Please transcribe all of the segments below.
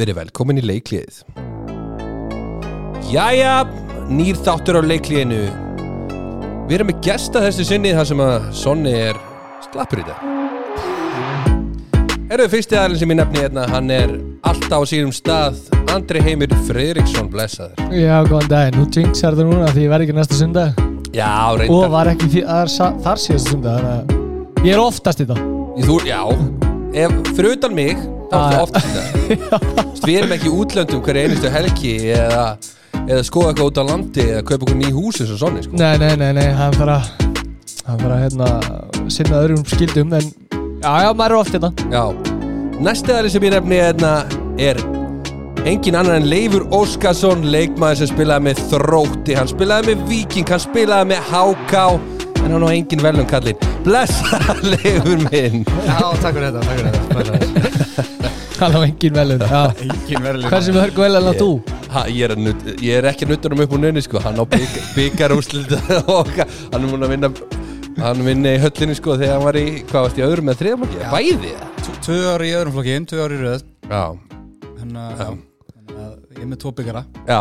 Verið velkomin í leikliðið Jæja, nýr þáttur á leikliðinu. Við erum með gesta þessu sinni þar sem að Sonni er slappur í dag. Eruðu fyrsti aðeins sem ég nefni hérna Hann er alltaf á sínum stað Andri Heimir Friðriksson blessaður. Já, góðan daginn, nú jinxar það núna því ég verð ekki næsta sundag. Já, og reyndar var ekki því, þar, þar síðasta sundag þannig að ég er oftast í það Þú, Já, ef, fyrir utan mig þá er Ah, það ja. oft þetta Við erum ekki í útlöndum hverju einustu helgi eða, eða skoða eitthvað út á landi eða kaupa okkur ný hús eins og sonni sko. Nei, nei, nei, nei, hann fara hann fara hérna sinna öðrum skildum en já, já, maður er oft það Já, næsti aðri sem ég nefni hérna er engin annar en Leifur Óskarsson leikmaður sem spilaði með Þrótti. Hann spilaði með Víking, hann spilaði með HK en hann á engin velum kallinn. Blessa Leifur minn. Já, takk fyrir þetta, takk fyrir þetta hann á engin velun. Engin verðileg Hversu mörg vel en að þú? ha, ég, er ég er ekki að nutta hann upp úr nunni sko. hann á bygg, byggarúslit og hann er múin að vinna hann vinna í höllinni sko þegar hann var í hvað varst í öðrum með þriðamokki, bæði? Tvö ári í öðrum flokkin, tvö ári í röð. Já, Þannig að ég er með tvo byggara já,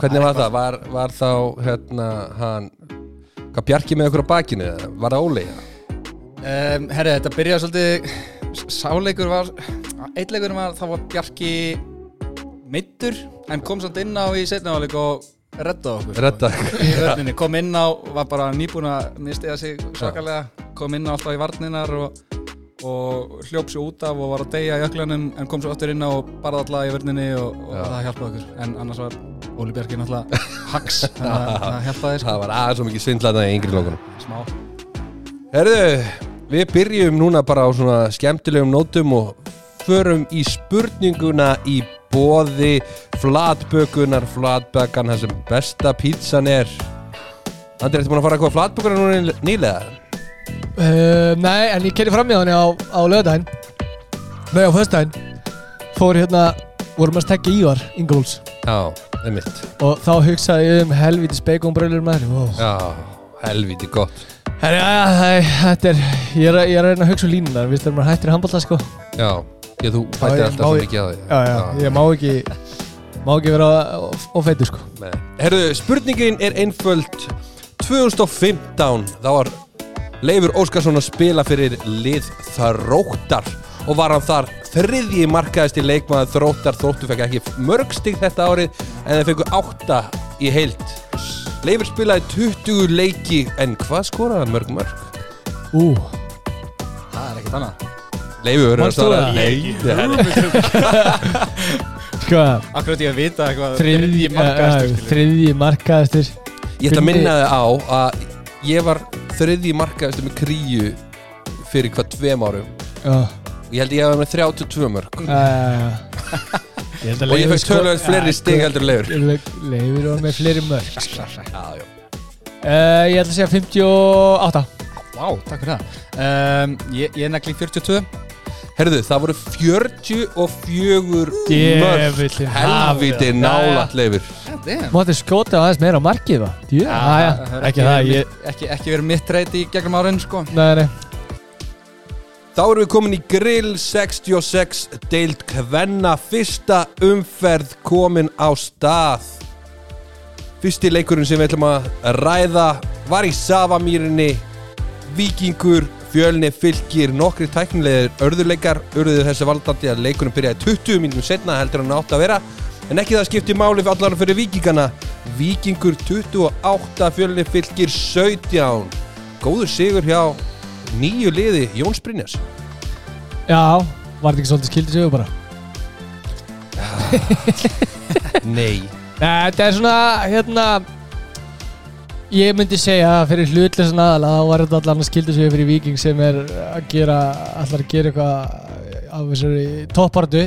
hvernig var það? var, var þá hérna hann hvað bjarki með okkur á bakinu eða var það ólega um, Herri, þetta byrjaði svolítið Sáleikur var Eitt leikur var, það var Bjarki Meittur En kom samt inn á í setna áleik og redda okkur redda í vörninni, kom inn á var bara nýbúin að mistiða sig svakalega, kom inn á alltaf í varninar og, og hljóp sér út af og var að deyja í öklanum en kom svo aftur inn á og barða alltaf í vörninni og, og það hjálpaði okkur. En annars var Óli Bjarki náttúrulega hax það hjálpaði sko, það var aðeins svo mikið svindlaðna í yngri lókunum smá. Herðu, við byrjum núna bara á svona skemmtilegum nótum og förum í spurninguna í bóði flatbökunar, flatbökan þar sem besta pítsan er. Andri, ertu búin að fara eitthvað flatbökunar núna nýlega? Uh, nei, en ég kerði fram í hann á, á lögdæn Nei, á föstudaginn. Fór hérna, vorum að stekja Ívar Ingolds Já, einmitt. Og þá hugsaði ég um helvítis baconbrölur maður. Wow. Já, helviti gott Herri, þetta er ég er, að- ég er að reyna að hugsa um línunar við þegar maður hættir í handbólta sko. Já, ég þú bætir ég- alltaf svo mikið á því. já, já, ég má ekki má ekki vera ofeitur sko. Nei. Herðu, spurningin er einföld. 2015 þá var Leifur Óskarsson að spila fyrir lið Þróttar. Og var hann þar þriðji markaðist í leikmaður Þróttar Þróttu fekk ekki mörg stig þetta árið en þeir fengu átta í heild Leifur spilaði 20 leiki en hvað skoraði hann mörg mörg? Ú, það er ekkert annað. Leifur verður að svara? Nei, er sko Akkur veit ég að vita eitthvað þriðji markaðastur, uh, skilur. þriðji markaðistur Ég ætla að minna þið á að ég var þriðji markaðist með kríu fyrir hvað tveim árum. Já, Ég held ég að vera með 32 mörg. Já, já, já Ég held að Og ég sko- tölvöld fleiri Já, stig heldur Leifur. Leifur var með fleiri mörg sko. Já, já. Uh, Ég ætla að segja 58 Vá, takk fyrir það. Um, Ég, ég negli 42 Herðu, það voru 44 mörg Helviti nálat Leifur. Máttu skota aðeins meira á markið ekki það verið ég, mitt- ekki, ekki verið mitt reyti í gegnum árin sko. Nei, nei Þá erum við komin í Grill 66 Deild Kvenna Fyrsta umferð komin á stað. Fyrsti leikurinn sem við ætlum að ræða Var í Savamýrinni. Víkingur, Fjölni, Fylkir Nokkri tæknilegir örðuleikar Urðuðu þessi valdandi að leikurinn byrjaði 20 mínútum setna heldur hann átt að vera. En ekki það skipti máli fyrir allar fyrir Víkingana. Víkingur 28, Fjölni, Fylkir 17 Góður sigur hjá nýju liði Jóns Brynjas Já, var þetta ekki svolítið skildið sig bara? Nei. Þetta er svona, hérna Ég myndi segja að fyrir hlutleysan aðal að þá var þetta allan að skildu sig fyrir Viking sem er að gera allar að gera eitthvað af þessari toppartu.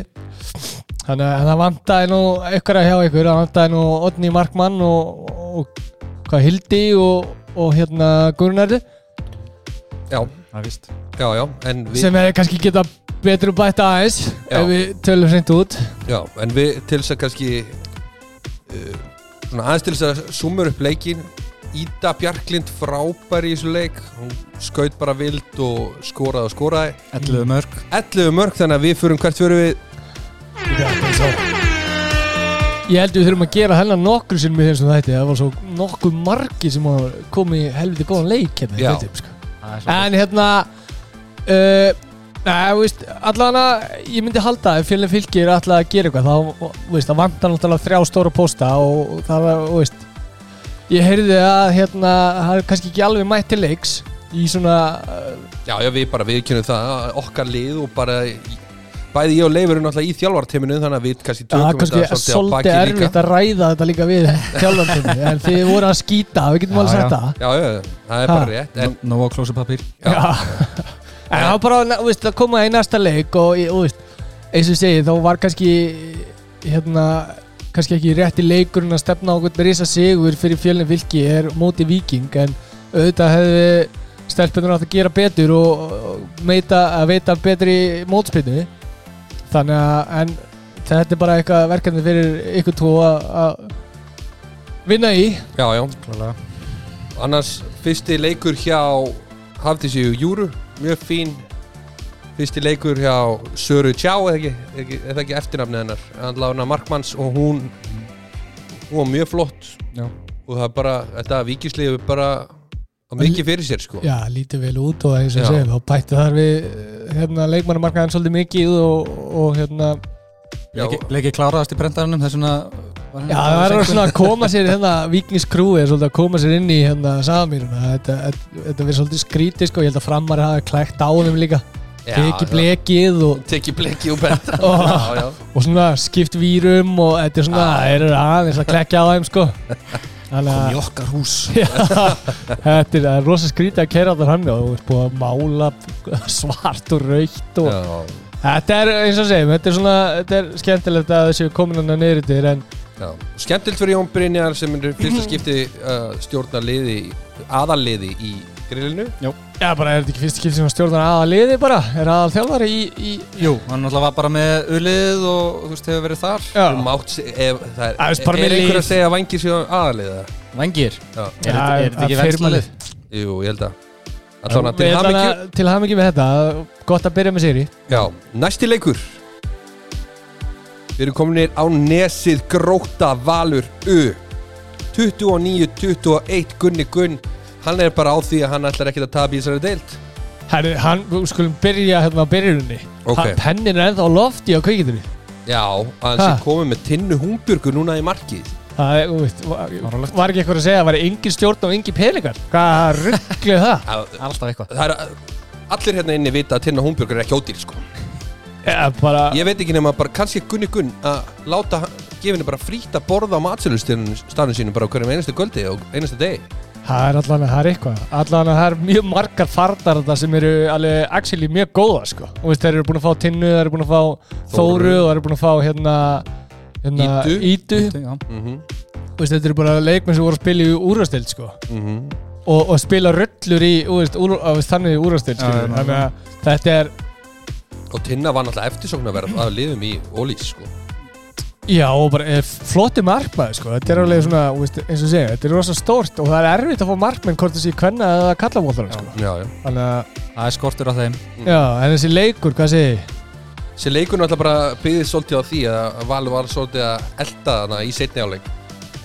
Þannig að það vantaði nú ykkur að hjá ykkur, það vantaði nú Odni Markmann og, og hvað Hildi og, og hérna Gunnardi Já, Það er víst. Já, já En við, sem hefði kannski geta betur bætt aðeins Já. ef við tölum hreint út. Já, en við til þess að kannski uh, Svona aðeins til þess að sumur upp leikin Ída Bjarklind frábær í þessu leik. Hún skaut bara vild og skoraði og skoraði. 11 mörg 11 mörg þannig að við förum hvert fyrir við. Ég held við þurfum að gera hennar nokkru sinnum í þessum þætti. Það var svo nokkuð margi sem hafa komið í helviti góðan leik hérna í Já. þættinum, sko. Er En hérna uh, þú veist, allavega ég myndi halda ef fjölinn fylgir allavega að gera eitthvað þá, veist, það vantar náttúrulega þrjá stóra pósta og það var, veist ég heyrði að hérna það er kannski ekki alveg mætt til leiks í svona uh, Já, já, við bara viðkynum það að okkar lið og bara bæði ég og Leifur eru náttúrulega í þjálfartiminu þannig að við kannski er tökum þetta svolítið á svolítið baki erfitt að ræða þetta líka við þjálfandunni en þið voru að skýta, við getum alveg sagt já. það Já, já, það er Ha. bara rétt en, Nó á klósupapír Já. En það var bara þú veist, að koma í næsta leik og þú veist, eins og ég segi þá var kannski hérna, kannski ekki rétti leikurinn að stefna á okkur risa sigur fyrir fjölinn fylki er móti viking en auðvitað hefði stelpunum átt að gera betur og, og meita, að veita betri mótspilnu þannig að en þetta er bara eitthvað verkefni fyrir ykkur tvo að vinna í. Já, já, Klálega annars fyrsti leikur hjá Hafdísi Júru, mjög fín fyrsti leikur hjá Söru Tjá, eða ekki, er ekki, eftirnafnið hennar, hann lána Markmanns og hún hún var mjög flott. Já. og það er bara, þetta vikisliði er bara á mikið fyrir sér sko. Já, lítið vel út og eins og segjum, þá bætti þar við hérna, leikmannumarkaðin svolítið mikið og, og hérna, Já. Leiki, leiki kláraðast í prentaranum þess vegna já, það er svona að koma sér hérna, vikingskrúi er svolítið að koma sér inn í hérna samýruna, þetta, þetta, þetta verður svolítið skrítið sko, ég held að framar hafa klækt á þeim líka, teki blekið og, Teki bleki og benda Ó. Já, já. og svona skipt vírum og þetta er svona, aðeins að klekja á þeim sko Að í okkar hús Já, þetta er, rosa skrítið að kera allar hann og þú ert búið að mála svart og raukt og Já, Þetta er eins og segjum, þetta er svona, þetta er skemmtilegt að þessu komin hann að neyri til en já. Skemmtilt fyrir Jón Brynjar sem er fyrsta skipti uh, stjórnar liði, aðalliði í grillinu. Já, bara er þetta ekki fyrst skipti sem að stjórnar aða liði bara, er aðal þjálfari í, í Jú, hann náttúrulega var bara með ulið og þú veist, hefur verið þar. Mátt se- ef, það er, Það er er einhver að segja vangir sér aðaliða Vengir Já, Er þetta- er þetta ekki að vennslalið? jú, ég held að Allána til Við ætlum hamingju. með þetta, gott að byrja með séri Já, næsti leikur. Við erum kominir á nesið gróta valur U. 29-21 Gunni Gunn Hann er bara á því að hann ætlar ekkert að tapa í þessari deild Herri, hann, við skulum byrja hérna á byrjunni Ok. Hann- Pennin er ennþá lofti á kveikindunni Já, að hann Ha? sé komið með tinnu húmbjörgu núna í markið Það er, þú veist, var, var ekki eitthvað að segja að það var engin stjórn og engin peningar Hvað ruggluð það? Alltaf eitthvað það er Allir hérna inni vita að tinna húmbjörgur er ekki ódýr sko. Ja, bara, Ég veit ekki nema bara kannski Gunni Gunn að láta gefinni bara frýtt að borða á matsölustafnum sínum bara á hverjum einastu kvöldi og einastu degi það er allan að það er eitthvað Allan að það er mjög margar farnar þetta sem eru alveg actually mjög góða sko. og veist, þeir eru búin að fá Tinnu, þeir eru búin að fá Þóru Þóru. og þeir eru búin að fá hérna, hérna Ídu. Mm -hmm. Og veist, Þetta eru bara leikmenn sem voru að spila í úrvastild sko. Mm og, og spila röllur í þú veist, úr, á, veist, þannig í úrvastild já. þannig að þetta er Og Tinna var náttúrulega eftirsóknarverð að liðum í Ólís sko. Já, og bara er flotti markmaður sko. þetta er alveg svona, þú veist, eins og segja þetta er rosa stórt og það er erfitt að fá markmenn hvort þessi kvenna eða kallamótlar sko. Já, já þannig að, Það er skortur á þeim já, en þessi leikur, hvað segi ég? Þessi leikur náttúrulega bara byggðið svolítið á því að Valur var svolítið að elda þarna í setni áleik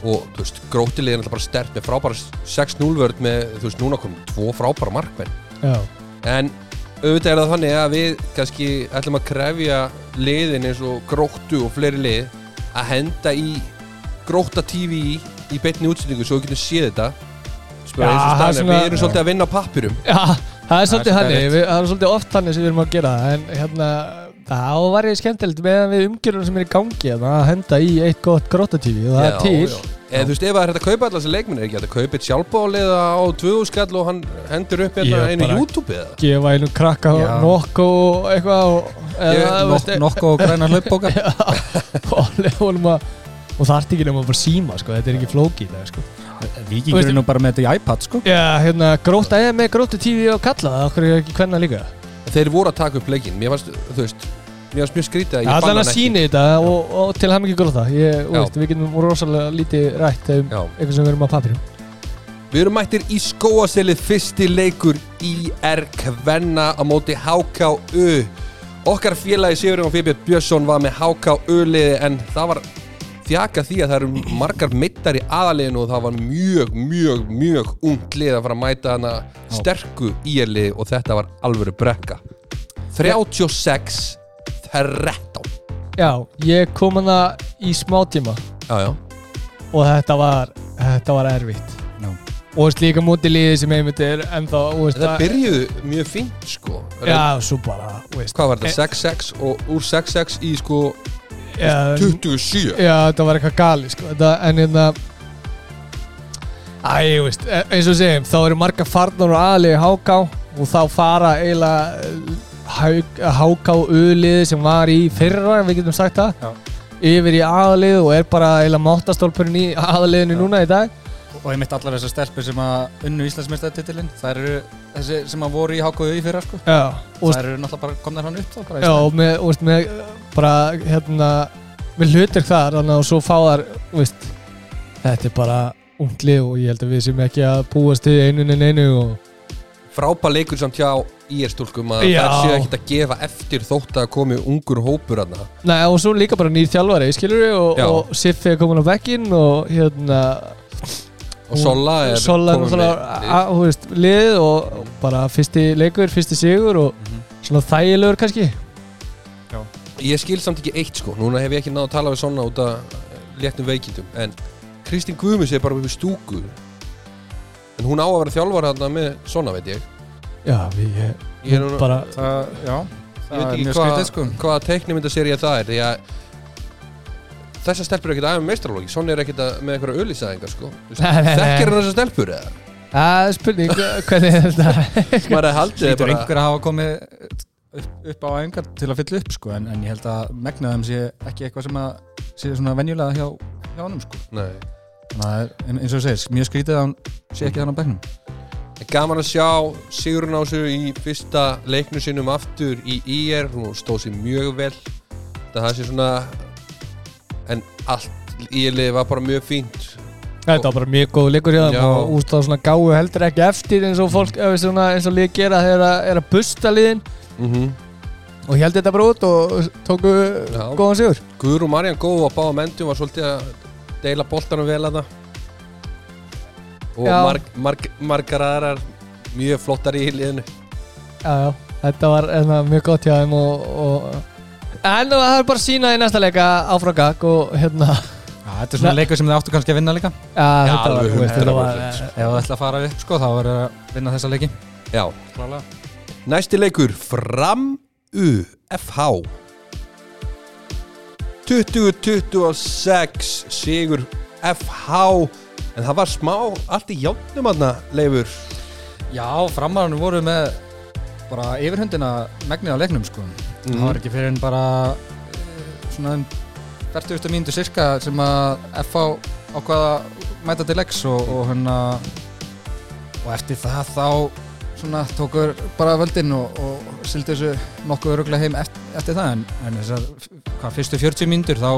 og þú veist, grótiliðin náttúrulega bara stert með frábæra 6-0 vörð með, þú veist, núna komum tvo frábæra markmenn Já, en auðvitað er það þannig að við kannski ætlum að krefja liðin eins og gróttu og fleiri lið að henda í grótta TV í, í beinni útsendingu svo við getum séð þetta. Spura, Já, það er svona- við erum svolítið að vinna á pappirum. Já það er svolítið Það er hannig, við, það er svolítið oft hannig sem við erum að gera en hérna það var ég skemmtilegt meðan við umgjörðum sem er í gangi hérna, að henda í eitt gott grótatífi og það er til. Eða þú veist, ef það er hægt að kaupa allar þessi leikminn er ekki hægt að kaupa eitt sjálfbáliða á 2000 skall og hann hendur upp hérna einu YouTube eða? gefa einu krakka Já. nokk og eitthvað og, Ég- eða, þú veist, Nok Nokko og græna hlaupbóka og að það ert ekki nema bara síma sko, þetta er ekki flókið það, sko. Víkingur Veistu- er nú bara með þetta í iPad sko. Já, hérna, gróta eða með gróta tífi og kalla það, okkur er ekki hvenna líka Þeir voru að taka upp leikinn, mér fannst, þú veist Mér fannst mjög skrítið að ég Allan banna að hann ekki. síni þetta og, og til hann ekki gróta ég, og Já. veist, við getum rosalega lítið rætt um Já, eitthvað sem við erum að papirum Við erum mættir í skóaselið fyrsti leikur IR Kvenna á móti HKU Okkar félagi Sigurinn og Fibjörn Björnsson var með háká uliði en það var þjaka því að það eru margar mittar í aðaliðinu og það var mjög, mjög, mjög ungt lið að fara að mæta hana sterku íliði og þetta var alvöru brekka. 36 13 Já, ég kom hana í smá tíma. Já, já. Og þetta var, þetta var erfitt. Já. og líka múti liði sem einmitt er ennþá Þetta byrjuðu mjög fínt sko. Já, svo bara veist, Hvað var þetta? 6-6 og úr 6-6 í sko já, 27 já, þetta var eitthvað gali sko. þetta, en hérna Æ, ég veist, e- eins og segjum þá eru marga farnar og aðlið háká og þá fara eiginlega háká uliði sem var í fyrra, við getum sagt það Já. yfir í aðlið og er bara eiginlega máttastólpurinn í aðliðinu Já. núna í dag Og ég mitt allar þessar stelpur sem að unnu Íslandsmeistatitilinn Það eru þessi sem að voru í HKU í fyrra sko. Já, og Það eru náttúrulega bara komnar hann upp þá bara í Já, og með, og veist, með bara hérna með hlutir þar, þannig að svo fá þar veist, þetta er bara unglið og ég held að við sem ekki að búast til einu en einu og Frábær leikur samt hjá IR stúlkum að það séu ekkert að gefa eftir þótt að komi ungur hópur aðna Nei, og svo líka bara nýr þjálfari, skilur við og, og Siffi er komin á bekkinn og hérna og Sola er Sola er náttúrulega lið. og bara fyrsti leikur, fyrsti sigur og Mhm. svona þægilegur kannski. Ég skil samt ekki eitt sko, núna hef ég ekki náð að tala við svona út af léttum veikindum en Kristín Guðmus er bara upp í stúku. En hún á að vera þjálfar þarna með svona veit ég. Já, við ég, Ég er nú- bara Það, já, Ég það veit er ekki hvað, sko. hvaða teiknumyndaserja það er því að þessar stelpur er ekkert aðeins meistralógi svona er ekkert að, með einhverja auðlýsaðingar sko. Nei, nei, nei. þekkir hann þessar stelpur eða? Það er spurning, hvernig er þetta? Maður er haldið Lítur bara einhver að hafa komið upp, upp á æfingar til að fylla upp sko en, en ég held að megnað þeim sé ekki eitthvað sem að sé svona venjulega hjá, hjá honum sko. Nei. Þannig að það er ein- eins og þú segir, mjög skrítið að hann sé ekki þannig á bekknum. En Gaman að sjá Sigrun Ásu í fyrsta leiknu sinum aftur í IR, hún stóð sér mjög vel. Það sé svona en allt IR-liði var bara mjög fínt. Þetta var bara mjög góð leikur hjá Já. þeim og úst þá svona gáu heldur ekki eftir eins og fólk, svona, eins og lið gera þegar það er að busta liðin. Mm og held þetta bara út og tóku Já. góðan sigur. Guður og Marjan góð á báða mendum var svolítið að deila boltanum vel að það. Og marg, marg, margar aðrar mjög flottar í liðinu. Já, já, þetta var enna, mjög gott hjá þeim og, og en það er bara að sína í næsta leika áfram gag og hérna Já, þetta er svona leikur sem þið áttu kannski að vinna líka. Já, þetta var, alveg var 100%. Ef þú ætla að fara upp sko þá er að vinna þessa leiki. Já, Klálega. Næsti leikur Fram U FH 2026 Sigur FH En það var smá allt í játnum aðna leifur. Já, framarinn voru með bara yfirhundina megnið á leiknum sko Mhm. Það var ekki fyrir en bara eh, svona um 40. mínútu cirka sem að FH ákvaða að mæta til leiks og, og hérna og eftir það þá svona tókur bara völdin og, og sildi þessu nokkuð öruglega heim eftir, eftir það en, en þessar hvað, fyrstu 40 mínútur þá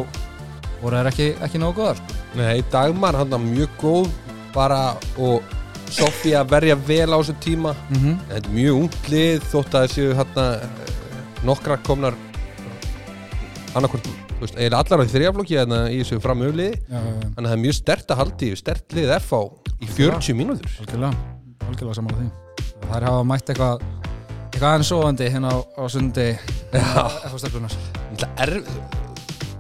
voru þær ekki, ekki nógu góðar sko. Nei, Dagmar hann var mjög góð bara og Sofía verja vel á þessu tíma mm -hmm. Þetta er mjög ungt lið þótt að þessu hérna nokkrar komnar annarkvort, þú veist, eiginlega allar á því þrjaflokki hérna í þessu framöfliði. Þannig að það er mjög stert að haldi, stert lið FH í 40 mínútur. Algjörlega, algjörlega saman á því. Það er hafa mætt eitthvað eitthvað aðeins sofandi hérna á, á sundi stelpunar Það er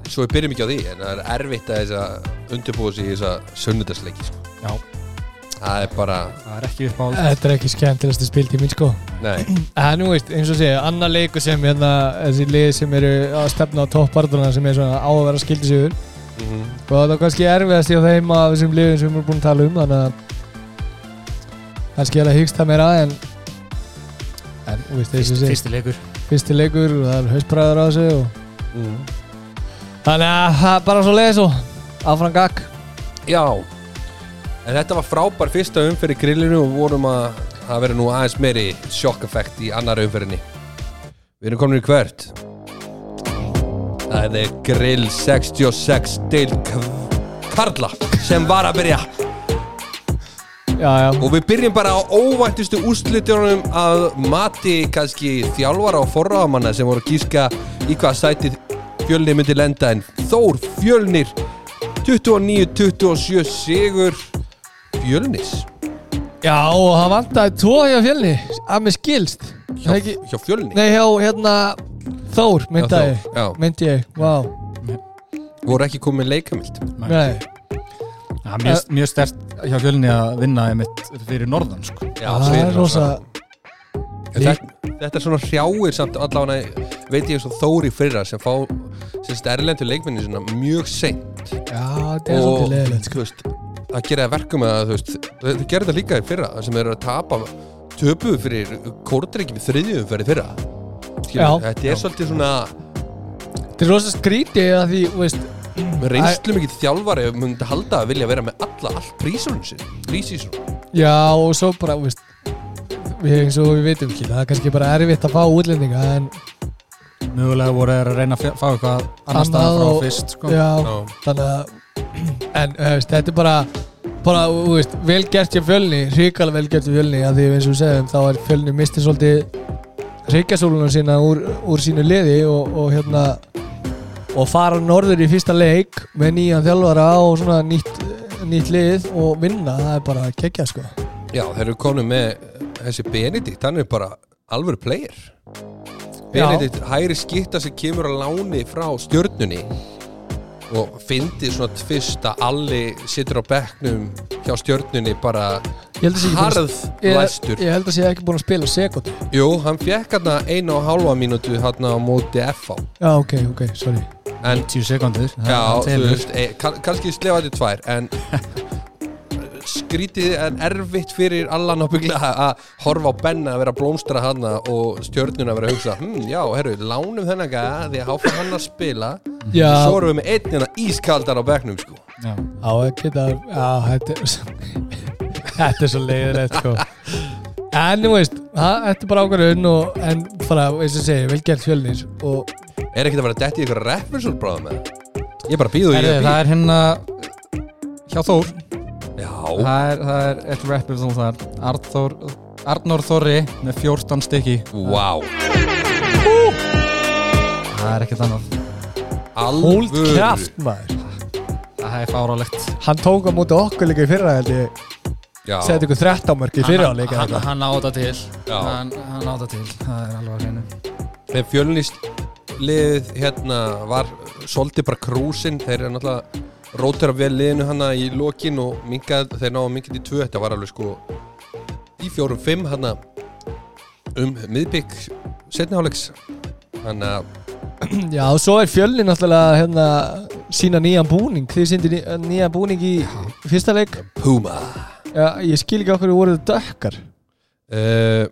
Svo við byrjum ekki á því En það er erfitt að að undirbúa sig í þessa sunnudagsleiki sko. Já, Það er bara, það er ekki upp á Þetta er ekki skemmtilegasti spiltíminn sko. Nei. En nú veist, eins og segja, annar leikur sem hérna, þessi lið sem eru að stefna á topparduna sem er svona á að vera skildisjöður mm -hmm. og það er kannski erfiðast í á þeim af þessum liðum sem við erum búin að tala um þannig að kannski er að hyggst það meira en en, þú veist, þessi Fyrsti, sé fyrsti leikur. fyrsti leikur og það er hausbræður á þessu og mm. þannig að það er bara svo leiðis og áfram gag Já En þetta var frábær fyrsta umferð í grillinu og vorum að það veri nú aðeins meiri sjokkeffekt í annar umferðinni. Við erum komin í hvert Það er grill 66 deil Karla sem var að byrja. Já, já, Og við byrjum bara á óvæntustu úrslitunum að mati kannski þjálfara og forráðamanna sem voru að gíska í hvað sætið fjölni myndi lenda en Þór fjölnir 29-27 sigur fjölnis já og það vantaði tvo hjá fjölni að mér skilst. Hjá, ekki, hjá fjölni? Nei, hjá hérna Þór, myndi Já, ég. Þór, já. Myndi ég, vá. Voru ekki komið leikamild? Nei, Ja, mjög, mjög stert hjá fjölni að vinna einmitt fyrir norðan sko. það er rosa þetta, þetta er svona hrjáir samt allavega veit ég og Þóri fyrra sem fá sem erlendur leikminni svona mjög seint. Já, þetta er svolítið leðilegt þú veist, að gera það verkum að þú veist, þau gerði þetta líka í fyrra sem eru að tapa töpuðu fyrir kórdrengjum í þriðjum fyrir fyrra Skilur, Já. þetta er svolítið svona Þetta er rosa skrítið að því, veist með reynslu mikið þjálfari myndi halda að vilja vera með alla allt prísunum sin prísísun Já, og svo bara, veist Við eins og við veitum ekki, það er kannski bara erfitt að fá útlendinga en mögulega voru þeir að reyna að fá eitthvað annar Annað stað frá og- fyrst sko. Já, Já. þannig að En, veist, þetta er bara bara, veist, vel gert hjá fjölni hrikalega vel gert hjá fjölni að því eins og við segjum þá er fjölni mistið svolítið hrikasólunum sína úr, úr sínu liði og, og hérna og fara norður í fyrsta leik með nýjan þjálfara og svona nýtt, nýtt lið og vinna, það er bara kekkja sko. Já, þeir eru konum með þessi Benedikt, hann er bara alvöru player. Benedikt hægri skipta sem kemur að láni frá stjörnunni og fyndi svona tvist að Alli situr á bekknum hjá stjörnunni bara Ég held að sé ekki búin að- harð ég, læstur. ég held að sé ekki búin að spila sekundu Jú, hann fekk hann einu og hálfa mínútu hann á móti FH Já, ok, ok, sorry. En 10 sekundur Já, þú veist, e, kann, kannski slefa þetta tvær en skrítið en erfitt fyrir allan ábygglega að horfa á Benna að vera blómstra hana og stjörnuna að vera að hugsa hm, já, herru, lánum þennan gæða því að háfa hann að spila Já, svo erum við með einn hérna ískaldar á bekknum sko. Já. Já, ekki það þetta er svo leiðilegt sko. En þú veist, það, þetta er bara ákvæðun og, en bara, eins og segi, vel gert fjölnir og er ekkert að vera dætt í ykkur referensul bráðum með ég bara býðu Herri, ég það er hérna hjá Þór það er, það er eitt rappið þú þar. Arnþór, Arnór Þorri með 14 stykki. Wow það er ekkert annað. Hold kraft maður. Það er fárálegt Hann tók á móti okkur líka í fyrra held ég. Já, Seti ykkur 13 mörg í fyrra hann, líka hann, áta til. Hann, hann áta til, það er alveg að hreinu. Þegar fjölnist liðið hérna var svolítið bara krúsin þeir eru náttúrulega rótera vel liðinu hana í lokin og minkað, þeir náðu minkað í tvö þetta var alveg sko í fjórum fimm hana um miðbygg setniháleiks þannig að Já, og svo er fjölnir náttúrulega hérna, sína nýjan búning. Þið sýndi ný, nýjan búning í fyrsta leik. Puma. Já, ég skil ekki okkur voruð dökkar. Uh,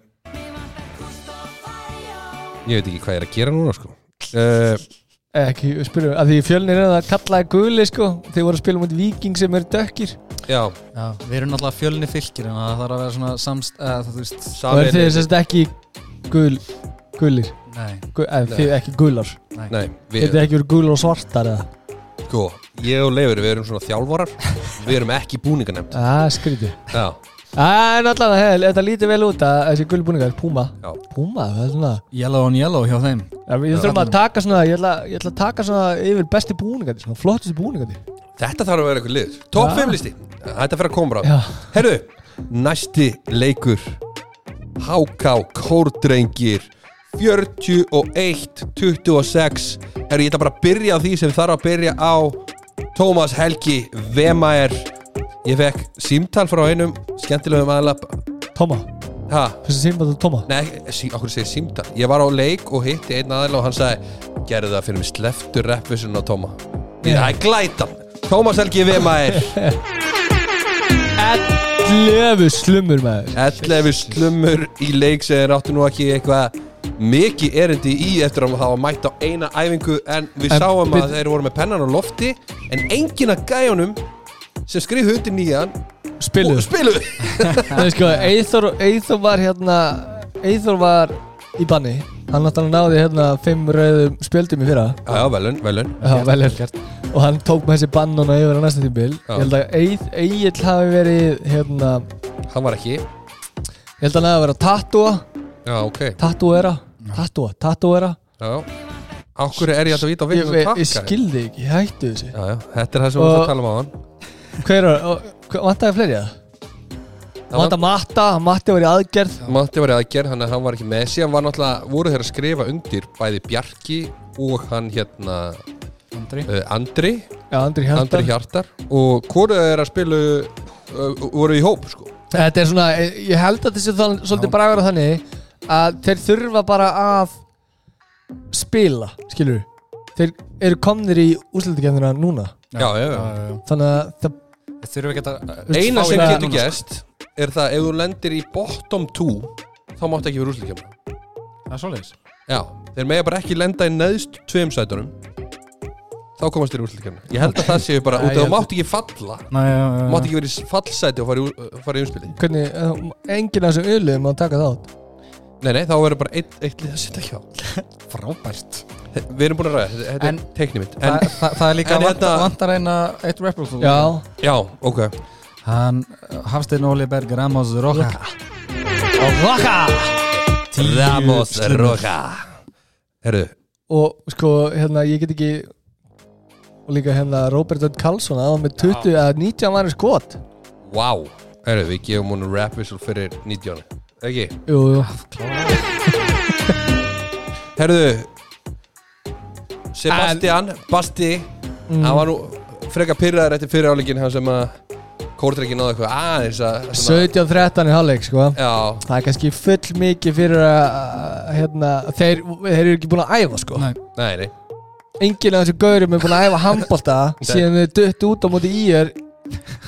ég veit ekki hvað ég er að gera núna sko. Uh, Ekki, spyrjum, að því fjölnir er að kallaði guli sko. Þeir voru að spila mútið viking sem eru dökkir. Já, Já, við erum náttúrulega fjölni fylgir en það þarf að vera svona samst eða þú veist, Og er þið sérst ekki gul, gulir. Nei, Gu, eða, Nei. Þið ekki gular. Nei, við, er ekki verið gular og svartar eða? Sko ég og Leifur, við erum svona þjálfarar. Við erum ekki búninganemnd Það er skrítið. Já, En hei, þetta lítur vel út að þessi guli búningar, Puma. Já, Puma, það er svona yellow on yellow hjá þeim. Já, Ég þurfum að taka svona, ég ætla, ég ætla að taka svona yfir besti búningar, svona flottusti búningar Þetta þarf að vera eitthvað lið. Top Já. 5 listi. Þetta fyrir að koma Já, Herru, næsti leikur. HK Kórdrengir 41 26 Herru, ég ætla bara að byrja á því sem þarf að byrja á. Tómas Helgi Vemaer Ég fekk símtal frá einum skemmtilegum aðlap Tóma, Ha, þessi símbættu Tóma? Nei, sí, okkur segir símtal. Ég var á leik og hitti einn aðeila og hann sagði Gerðu það fyrir mig sleftur reppusun á Tóma. Ég, er glætan Tómas Helgi Vemaer 11 slumur maður. 11 slummur í leik sem þeir áttu nú ekki eitthvað mikið erindi í eftir að hafa mætt á eina æfingu? En við En sáum að þeir voru með pennan á lofti en enginn að gæjunum sem skrifu undir nýjan. Spiluð og spiluðu. Það er sko, Eithor, Eithor var hérna Eithor var í banni. Hann náttúrulega náði hérna 5 rauðum spjöldum í fyrra. Já, já, velun, velun Já, vel er Og hann tók með þessi bannuna yfir á næsta tímbil. Ég held að Eith, Egil hafi verið hérna hann var ekki. Ég held að hann hefði að vera tattúa Já, ok. Tattúera Tattúa Tattúera Já. Ákkur er ég alltaf vít á við ég, ég skildi ekki, ég hættu þessu. Já, já, þetta er það sem við varum að tala um á hann Hver er, hva- vantaði fleiri það? Vantaði Matta, Matti var í aðgerð. Matti var í aðgerð, þannig að hann var ekki með. Síðan var náttúrulega, voru þeir að skrifa undir Bæði Bjarki og hann hérna Andri. uh, Andri. Já, Andri Hjartar. Andri Hjartar. Og hvoru er að spilu uh, Voru í hóp, sko. Þetta er svona, eh, ég held að þessi þann, svolítið bragur á þannig að þeir þurfa bara að spila, skilur Þeir eru komnir í úrslutikefnina núna. Já, já, já. Þannig að það, Þurfum ekki að Eina sem getur gæst Er það ef þú lendir í bottom 2 Þá máttu ekki vera úrslutkemna Það er svoleiðis. Já, þeir mega bara ekki lenda í neðst tveim sætunum Þá komast þeir í úrslutkemna Ég held að það séu bara, út af ég þú held- mátt ekki falla. Nei, já, Þú já, mátt ekki vera í fallsæti og fara í, fara í umspili hvernig, eh, enginn af þessum öluðum að taka þátt? Nei, nei, þá verður bara eitt, eitt lið að setja hjá. Frábært Við erum búin að ræða, þetta, þetta En- er teikni mitt Þa, en, það, það er líka en vant, hérna- vantar eina eitt rapper Já, Já, ok. Hann Hafstein Oliberg Ramos Roja. Raka Ramos Roja. Herru, Og sko, hérna, ég get ekki og líka hérna Robert Ödd Karlsson að hann með 20 að 19 var skot. Wow Herru, við gefum hún rap whistle fyrir 19 Ekki? Jú, jú. Herðu Sebastian, Basti Mm. Hann var nú frekar pyrraður eftir fyrir áleikin Hann sem að Kórdreikin náði eitthvað aðeins að svona- 17-13 í hálfleik, sko. Já, Það er kannski full mikið fyrir að hérna, þeir, þeir eru ekki búin að æfa sko. Nei, nei, nei. Enginn af þessu gaurum er búin að æfa handbolta síðan þau dött út á móti í er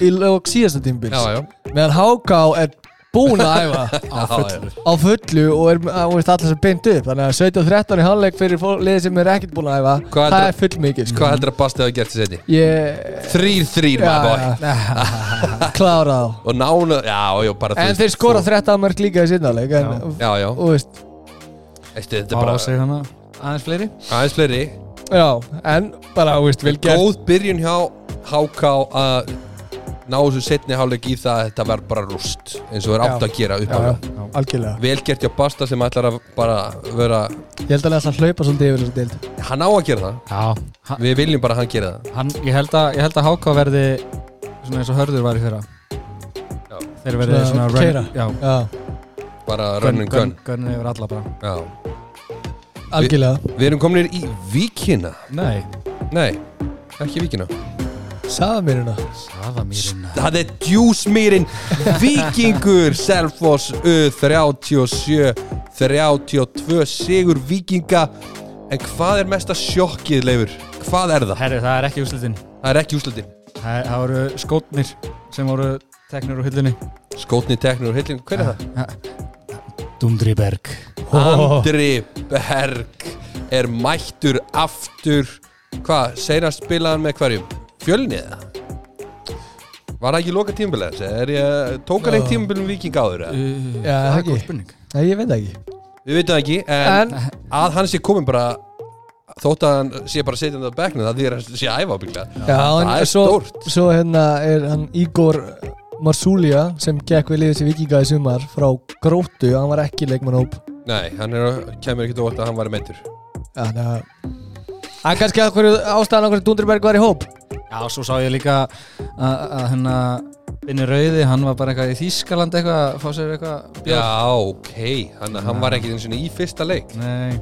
í lók síðasta tímbil Já, já. Meðan Háká er búin að æfa á fullu. á fullu og er og veist, allir sem beint upp. Þannig að 17-13 í hálfleik fyrir liðið sem er ekkert búin að æfa Hvað það heldur- er full mikið sko. Hvað heldur að Basti hafa gert til seti? ég Þrýr, þrýr, Já, maður já. klára þá. Og nánu, já, já, bara en þeir skora þú- 13 mörg líka í sinnáleik en, Já, já, og veist, Eistu, þetta er bara sig hana. Aðeins fleiri? Aðeins fleiri. Já, en bara, þú veist, vel gert. Góð byrjun hjá HK að ná þessu setni hálfleik í það að þetta verð bara rúst eins og er átt að gera já, uppálega já, algjörlega. Vel gert hjá Basta sem ætlar að bara vera Ég held að hann hlaupa svolítið yfir þessu deild. Hann á að gera það. Já, hann, Við viljum bara að hann gera það. hann, ég, held að, ég held að Háka verði svona eins og hörður var í fyrra. Já. Þeir verði Svona svona, run, já, Já, Bara run and gun. Gunn yfir alla bara. Já. algjörlega. Við erum komin í Víkina. Nei, Nei, ekki Víkina Saða mér hérna Safamýrina Það er djúsmýrin. Víkingur Selfoss U37 32 sigur Víkinga. En hvað er mesta sjokkið, Leifur? Hvað er það? Herri, það er ekki úslitin Það er ekki úslutin Það, það voru skótnir sem voru teknir úr hyllinni Skótni teknur úr hillin, hver er það? Dundriberg Andri Berg er mættur aftur. Hvað, seinast spilaðan með hverjum? Fjölni eða? Var það ekki loka tímabilið? Er ég, tók hann eitt Já. tímabilið um Víking áður? eða? Uh, Já, það er ekki. góð spurning Nei, ég veit það ekki Við veitum það ekki, en, En, að hann sé komin bara þótt að hann sé bara setjandi á bekknu það því að hann sé að æfa ábygglega já, það er svo, stórt. svo hérna er hann Igor Marsúlia sem gekk við liðið sem vikinga í sumar frá Gróttu, hann var ekki leikmannhóp Nei, hann er, kemur ekki óvart að hann var meittur Þannig að Það er kannski að hverju ástæðan okkur Dundriberg var í hóp Já, svo sá ég líka að, að hérna Binni Rauði, hann var bara eitthvað í Þýskaland eitthvað að fá sér eitthvað bjór. Já, ok, hann, hann var ekki eins og í fyrsta leik Nei,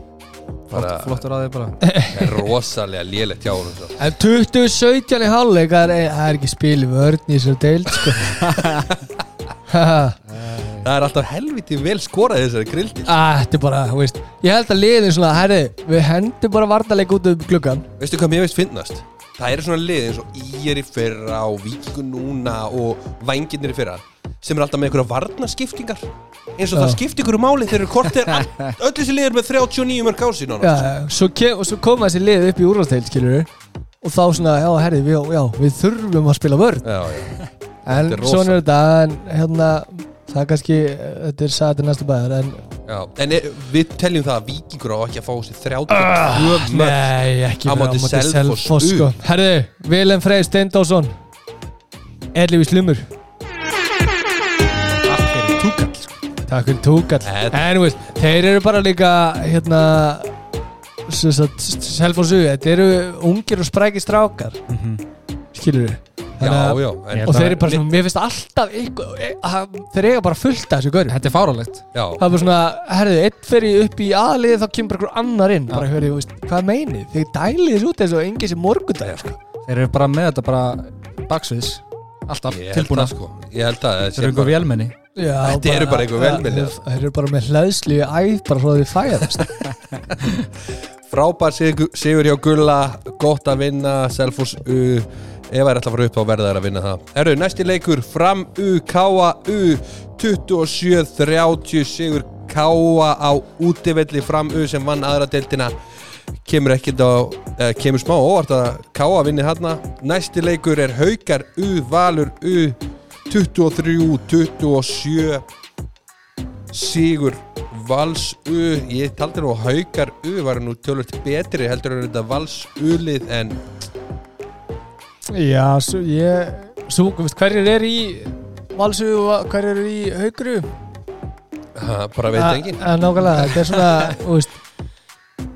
bara flott, flottur á því bara er rosalega lélegt hjá hann svo. En 2017 í hálfleik það er, það er ekki spil í þessari deild sko. Það er alltaf helviti vel skorað í þessari grilldi Ah, Þetta er bara, þú veist Ég held að liðin svona, herri, við hendum bara varnarleik út um gluggan Veistu hvað mér veist finnast? Það eru svona lið eins og Ír í fyrra og Víkingur núna og Vængirnir í fyrra sem er alltaf með einhverja varnaskiptingar eins og Já. það skipti ykkur máli þegar kortir öll þessi lið er með 39 mörg ási Já, já, svo, kem, og svo koma þessi lið upp í úrvasteil, skilur Og þá svona, já, herri, við, já, við þurfum að spila vörn já, já. En Þetta er rosa. svona er þetta, en hérna Það er kannski, þetta er sagði til næstu bæðar En. En er, við teljum það að Víkingur á ekki að fá sér 32 mörg Nei, ekki Á móti Selfoss U. sko. Herðu, Vilhelm Freyr Steindásson Erlífi Slumur Takk fyrir túkall Þetta- En þú veist, þeir eru bara líka hérna Selfossu, þetta eru ungir og sprækir strákar skilur við Já, já, en, Ég- og þeir eru bara svona, mér finnst alltaf ykkur, e, að, þeir eiga bara fullt af þessu gauri Þetta er fáralegt já, það er bara svona, herðu, einn fyrir upp í aðlið þá kemur bara einhver annar inn. Bara, herðu, veist, hvað meinið, þeir dælið þessu út eins og engin sem morgundagja sko. Þeir eru bara með þetta bara baksviðs. Alltaf ég tilbúna. sko. Ég held að Þeir eru einhver vélmenni. Já, Þetta eru bara einhver velvilji. ja, þeir eru bara með hlæðslu í æð bara svo að þið fæðast. Frábær sigur, hjá Gulla. Gott að vinna Selfoss U Ef það er alltaf að fara upp á verða er að vinna það. Herru, næsti leikur Fram U, Káa U. 27-30 Sigur Káa á útivelli. Fram U sem vann aðra deildina. Kemur ekkert á eh, Kemur smá óvart að Káa vinni þarna. Næsti leikur er Haukar U, Valur U. 23-27 Sigur Vals U. Ég taldi nú Haukar U var nú tölvöld betri heldur en þetta Vals U-lið en Já, svo ég svo, veist, hverjir er í Valsu og hverjir er í Haugru ha, bara veit engin En nákvæmlega, þetta er svona þú veist,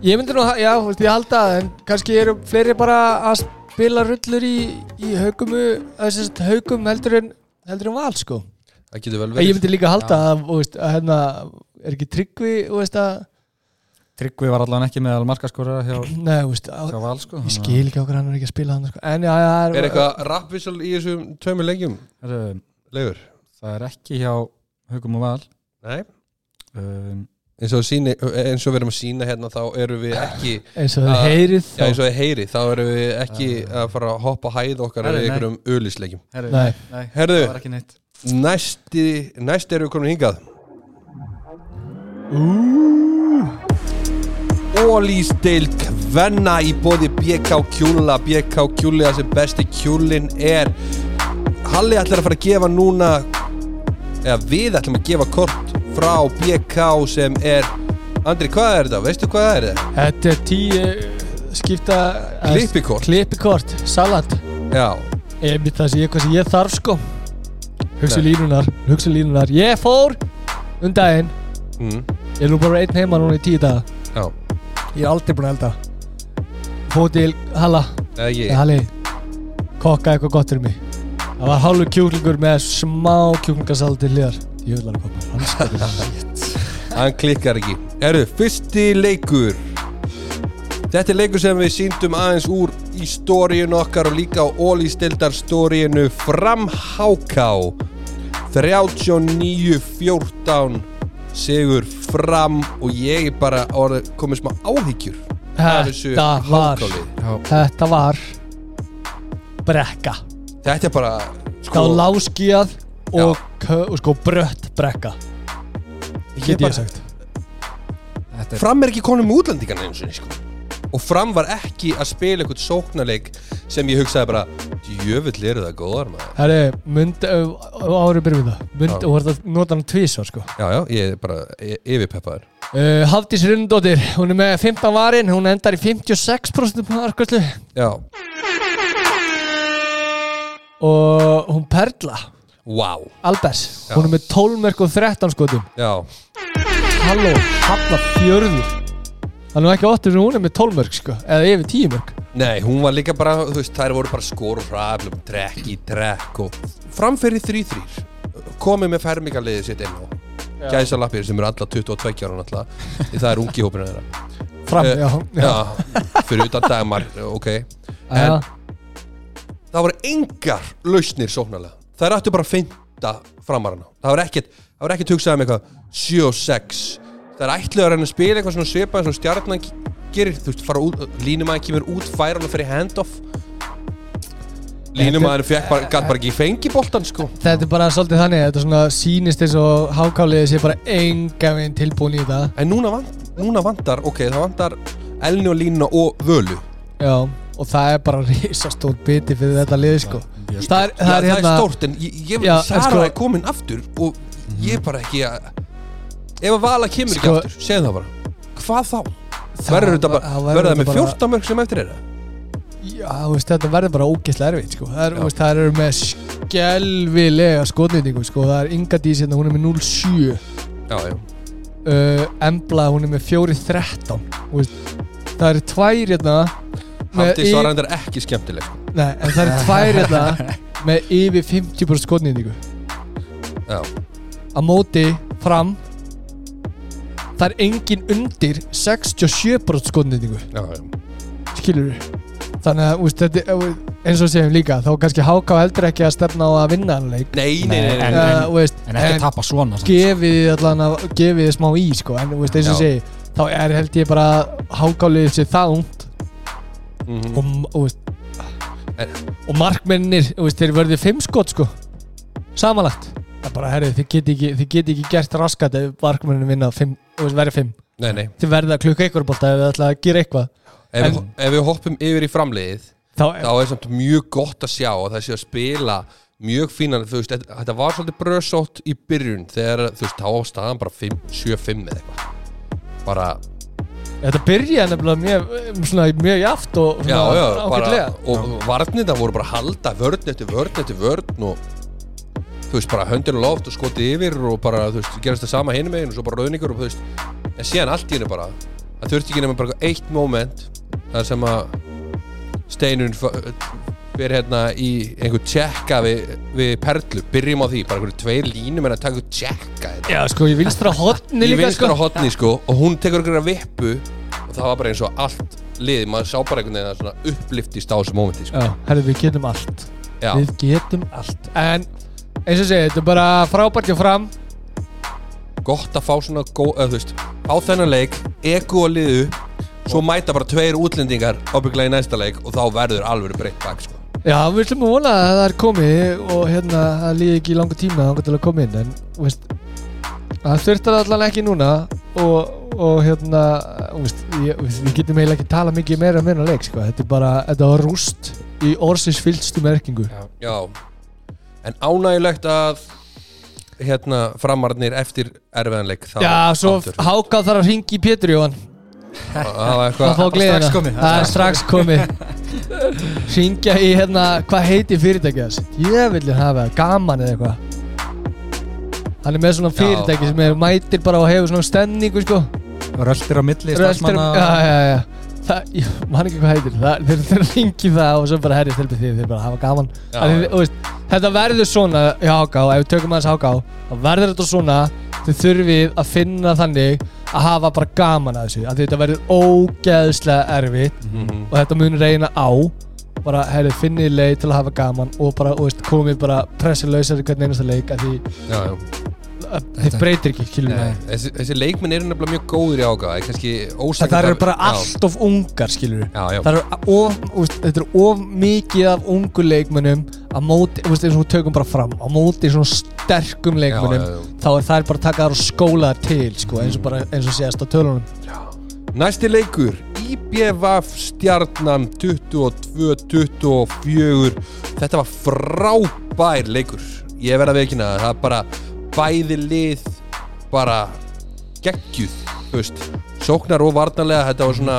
Ég myndi nú, já, þú veist, ég halda en kannski eru fleiri bara að spila rullur í, í Haugumu þessast Haugum heldur en heldur en Val, sko. Það getur vel Ég verið. myndi líka halda að, þú veist, að hérna er ekki tryggvi, þú veist að Tryggvi var allan ekki með markaskora hjá, Nei, veist, á, hjá Val sko ég skil ekki okkur hann er ekki að spila hann, sko En já, já, Er eitthvað rappvissal í þessum tveimur leikjum? Heru, Leifur? Það er ekki hjá Haugum og Val Nei um, eins og, síni, eins og við erum að sína hérna þá erum við ekki eins og að- heyrið Já, eins og þið heyri, þá erum við ekki að fara að hoppa hæð okkar eða nei. einhverjum ölisleikjum herri, Nei. nei, Herðu. það var ekki neitt Næsti, næsti erum við komin hingað Ólísdeild Kvenna í bóði BK Kjúla. BK Kjúli það sem besti kjúlin er Halli ætlar að fara að gefa núna eða við ætlum að gefa kort frá BK sem er Andri, hvað er þetta? Veistu hvað er þetta? Þetta er tíu skipta Klippikort. Klippikort, salat. Já, mitt það sem ég, hvað sem ég þarf sko. Hugsa línunar, hugsa línunar Ég fór um daginn. Mm, Ég er nú bara einn heima núna í tíu daga. Já Ég er aldrei búin að elda. Fóð til Halla. Eða ég, Halli Kokka eitthvað gott fyrir mig. Það var hálfur kjúklingur með smá kjúklingasal til hliðar. Ég vil alveg koma Hanskapin hann klikkar ekki. Erðu, fyrsti leikur. Þetta er leikur sem við síndum aðeins úr í stóriun okkar og líka á ólístildar stóriunu Fram Háká. 39-14 Sigur Fram og ég bara orðið komið smá áhyggjur Þetta var Þetta var Brekka. Þetta er bara sko, láskíðað og, og sko brött brekka. Ég Get ég sagt. Fram er ekki konum útlendingan eins og sko. og Fram var ekki að spila eitthvað sóknarleik sem ég hugsaði bara djöfull eru það góðar maður. Herri, mynd, árið byrjum það. Mynd, og þú ert að nota hann tvísvar sko. Já, já, ég er bara e- yfirpeppaður. Uh, Hafdís Rundóttir, hún er með 15 varin hún endar í 56% markvæslu Já, og hún Perla. Wow Albers, Já. hún er með 12 mörg og 13 skotum. Já, Halló, Halla fjörður Það er nú ekki óttur sem hún er með 12 mörg sko eða yfir 10 mörg nei, hún var líka bara þú veist, þær voru bara skor og hraflum trekk í trekk og framferði 3-3 komið með fermingaliðið sitt inn á Gæsa lappir sem eru alla 22 ára náttúrulega. Því það er ungi hópinu þeirra. Fram, Eh, já, já, fyrir utan dagmar, ok. En- Það voru engar lausnir sóknarlega. Er aftur bara að feinta framarana. Það var ekkert, það var ekkert hugsað um eitthvað 7 og 6 Það er ætluð að reyna að spila eitthvað svona svipað eins og stjarnan gerir, þú veist, fara út línumæðin kemur út, færa hann og fyrir handoff. Línumæðin fekk bara, gæt bara ekki fengi boltan sko. Þetta er bara svolítið þannig Þetta er svona sýnist eins og hákáliðið sé bara enga veginn tilbúin í þetta En núna, vant, núna vantar, ok, það vantar Elni og Línuna og Völu. Já, og það er bara risastór biti fyrir þetta lið sko. Mjög Það er, Já, það er hérna stórt, en ég, ég Já, Sara sko- er komin aftur og ég er bara ekki að Ef að Vala kemur Sko- ekki aftur, segð það bara Hvað þá? Verður þetta bara, það verður það með bara- 14 mörg sem eftir er það? Já, þú veist, þetta verður bara ógeðslega erfitt sko. það, er, Já. þú veist, það eru með skelvilega skotnýtingu sko. það er Inga Dís hérna, hún er með 0-7 Já, já uh, Embla hún er með 4-13 Þú veist, það eru tvær hérna með Hafdís var reyndar ekki skemmtileg sko. Nei, en það eru tvær hérna með yfir 50% skotnýtingu Já, á móti fram það er engin undir 67% skotnýtingu skilur þannig að úst, þetta, er- eins og segjum líka þá kannski HK heldur ekki að stefna á að vinna hann leik. Nei, nei, nei, nei, En- nei. uh, veist, En ekki tapa svona gefið þið allan að gefið þið smá í sko, en veist, eins og segi þá er held ég bara HK-lið sér það ungt. Mhm. og, En- og markmennir þeir verðið fimm skot sko. Samanlagt það er bara, herrið, þið geti ekki, þið geti ekki gert raskat ef markmennin vinna fimm, veist, verið fimm nei, nei. þið verðið að klukka ykkur bólta ef þið ætla að gera eitthvað Ef, En- ef við hoppum yfir í framliðið þá, þá er samt mjög gott að sjá að það sé að spila mjög fínan, þú veist, þetta- þetta var svolítið bröðsótt í byrjun þegar, þú veist, þá var staðan bara 7-5 eða eitthvað bara, þetta byrjaði nefnilega mjög, svona, mjög jaft og já, já, bara ágætlega. og varnirna voru bara að halda vörn eftir vörn eftir vörn og þú veist, bara höndin á loft og skotið yfir og bara, þú veist, gerast það sama hinum megin og svo bara rauningur og þú veist, en síðan allt í hennu bara það þurfti ekki nema bara eitt moment þar sem að steinun fyrir hérna í einhver tjekka við, við perlu, byrjum á því bara einhverju tveir línum en að taka tjekka þetta já, sko, ég vinstra hotni í líka vinstra sko. hotni sko og hún tekur einhverja vippu og það var bara eins og allt liði, maður sá bara einhvern veginn að svona uppliftist á þessu mómenti sko. já, herrið, við getum allt. Já, við getum allt. En eins og segi, þetta er bara frábært hjá fram. Gott að fá svona gó, eða, þú veist, á þennan leik egu og liðu svo mæta bara tveir útlendingar ábygglega í næsta leik og þá verður alveg breytt bak sko. Já, við ætlum að vona að það er komið og hérna, það líði ekki í langa tíma þá til að koma inn, en veist, það þurftar allan ekki núna og, og hérna veist, ég, veist, við getum eiginlega ekki tala mikið meira um meina leik, sko, þetta er bara þetta var rúst í orðsins fyllstu merkingu. Já, en ánægilegt að hérna framarnir eftir erfiðanleik þá Já, svo aftur. Háka þarf að ringi í Pétur Jóhann. Það var að eitthvað fá gleðina, strax komið, það er strax komið. Ringja í hérna hvað heitir fyrirtækið þess ég vil hafa það, gaman eða eitthvað. Hann er með svona Já. fyrirtæki sem er mætir bara og hefur svona stemningu sko. Röltir á milli Röltir- starfsmanna já, já, já. Það, ég man ekki hvað heitir. Það, þeir, ringi það og svo bara herri stelpið því þeir bara hafa gaman. Já, já. þú veist, þetta verður svona í háká, ef við tökum aðeins háká þá verður þetta svona þið þurfið að finna þannig að hafa bara gaman að þessu að þetta verður ógeðslega erfitt Mhm. og þetta mun reyna á bara, herri, finnið leið til að hafa gaman og bara, þú veist, komið bara pressilausar í hvern einasta leik að því já, já. Að, þið breytir ekki, kilum Nei, þessi, þessi leikminn eru nefnilega mjög góður í ága það það eru bara allt of ungar, skilur já, já, það eru of, þetta mikið af ungu leikmönnum á móti, úst, eins og við tökum bara fram á móti svona sterkum leikmönnum já, já. þá er það bara að taka þar og skóla þar til sko, eins og bara eins og séast á tölunum. Næsti leikur IBVF stjarnan 22-24 Þetta var frábær leikur. Ég verð að veikina það Það er bara bæði lið bara geggjuð þú veist, sóknar og varnarlega þetta var svona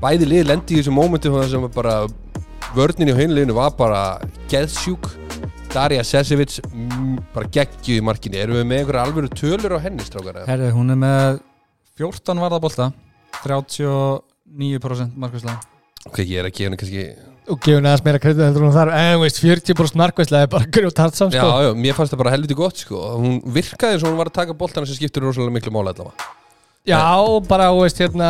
bæði lið lendi í þessu mómenti það sem bara vörnin í hinliðinu var bara geðsjúk. Darja Sesevic mm, bara geggjuð í markinu. Erum við með einhverja alvöru tölur á henni strákar? Herðu, hún er með 14 varðabólta 39% markvæslega Ok, ég er að gefa henni kannski og gefur neðast meira kredið heldur hún þar en veist, 40% markvæslega er bara grjótt hart saman Já, sko. já, mér fannst það bara helviti gott sko. hún virkaði eins og hún var að taka boltana sem skiptir rosalega miklu mála allavega já, og bara, þú veist, hérna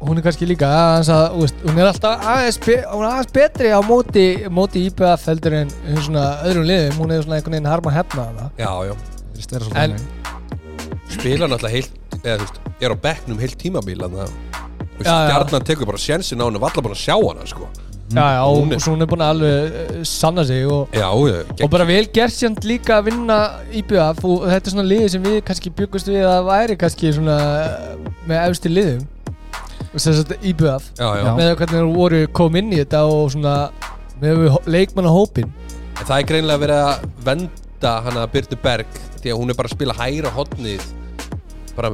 hún er kannski líka aðeins að, þú veist, hún er alltaf aðeins, be hún er aðeins betri á móti, móti IPF heldur en en svona öðrum liðum, hún er svona einhvern veginn harma hefna hana Já, já, Þetta er svolítið En- þannig. spila náttúrulega heilt eða þú veist, er á bekknum heilt tímabil þannig að þú veist, Já, já. stjarnan tekur bara sjensin á henni var allar búin að sjá hana sko. Já, já, og Hún svo hún er búin að alveg uh, sanna sig og Já, já, og bara vel gert sjönd líka að vinna IBF og þetta er svona liði sem við kannski byggust við að væri kannski svona eh, með efsti liðum og já, já. Já. með hvernig þeir voru kom inn í þetta og svona með leikmanna hópin En það er greinlega verið að venda hana Byrnu Berg því að hún er bara að spila hæra hotnið bara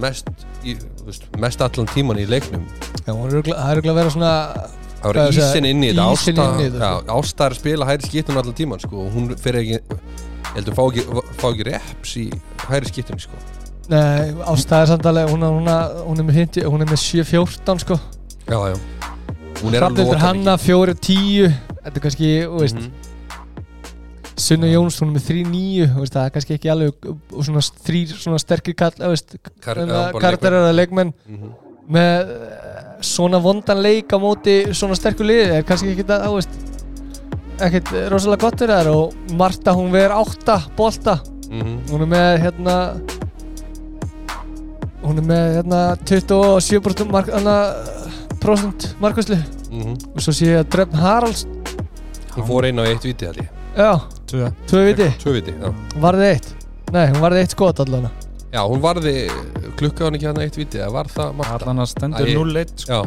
mest í, þú veist, mest allan tíman í leiknum Já, er það er örugglega að vera svona Það var ísinn inn í þetta ísinn Ásta, inn í þetta, já, Ásta er að spila hæri skiptum allan tíman sko, og hún fyrir ekki Ég heldur fá ekki, fá ekki reps í hæri skiptum sko. Nei, ástæðar samtalið, hún, hún, hún er með 50, hún er með 7-14 sko. Já, já. Hún er að Hrafnildur nota Hanna 4-10 Þetta er kannski, þú veist Mhm. Sunna Jóns, hún er með 3-9 þú veist, Það er kannski ekki alveg og svona þrýr svona sterkir kall þú veist, karakterar eða leikmenn. Mhm. Með eh, svona vondan leik á móti svona sterkur liði er kannski ekki það, þú veist ekkert rosalega gott fyrir þær og Marta hún verður 8 bolta. Mhm. hún er með hérna hún er með hérna 27% mark, hana, prosent markvæslu Mhm. og svo sé ég að Drefn Haralds Hún fór einn á eitt viti ég. Já, Tvö. Tvö viti, Tvö viti, já. Varði eitt. Nei, hún varði eitt skot allan. Já, hún varði klukka hann ekki hann eitt viti Það var það margt? Allan að stendur Æ, 0-1 sko. Já,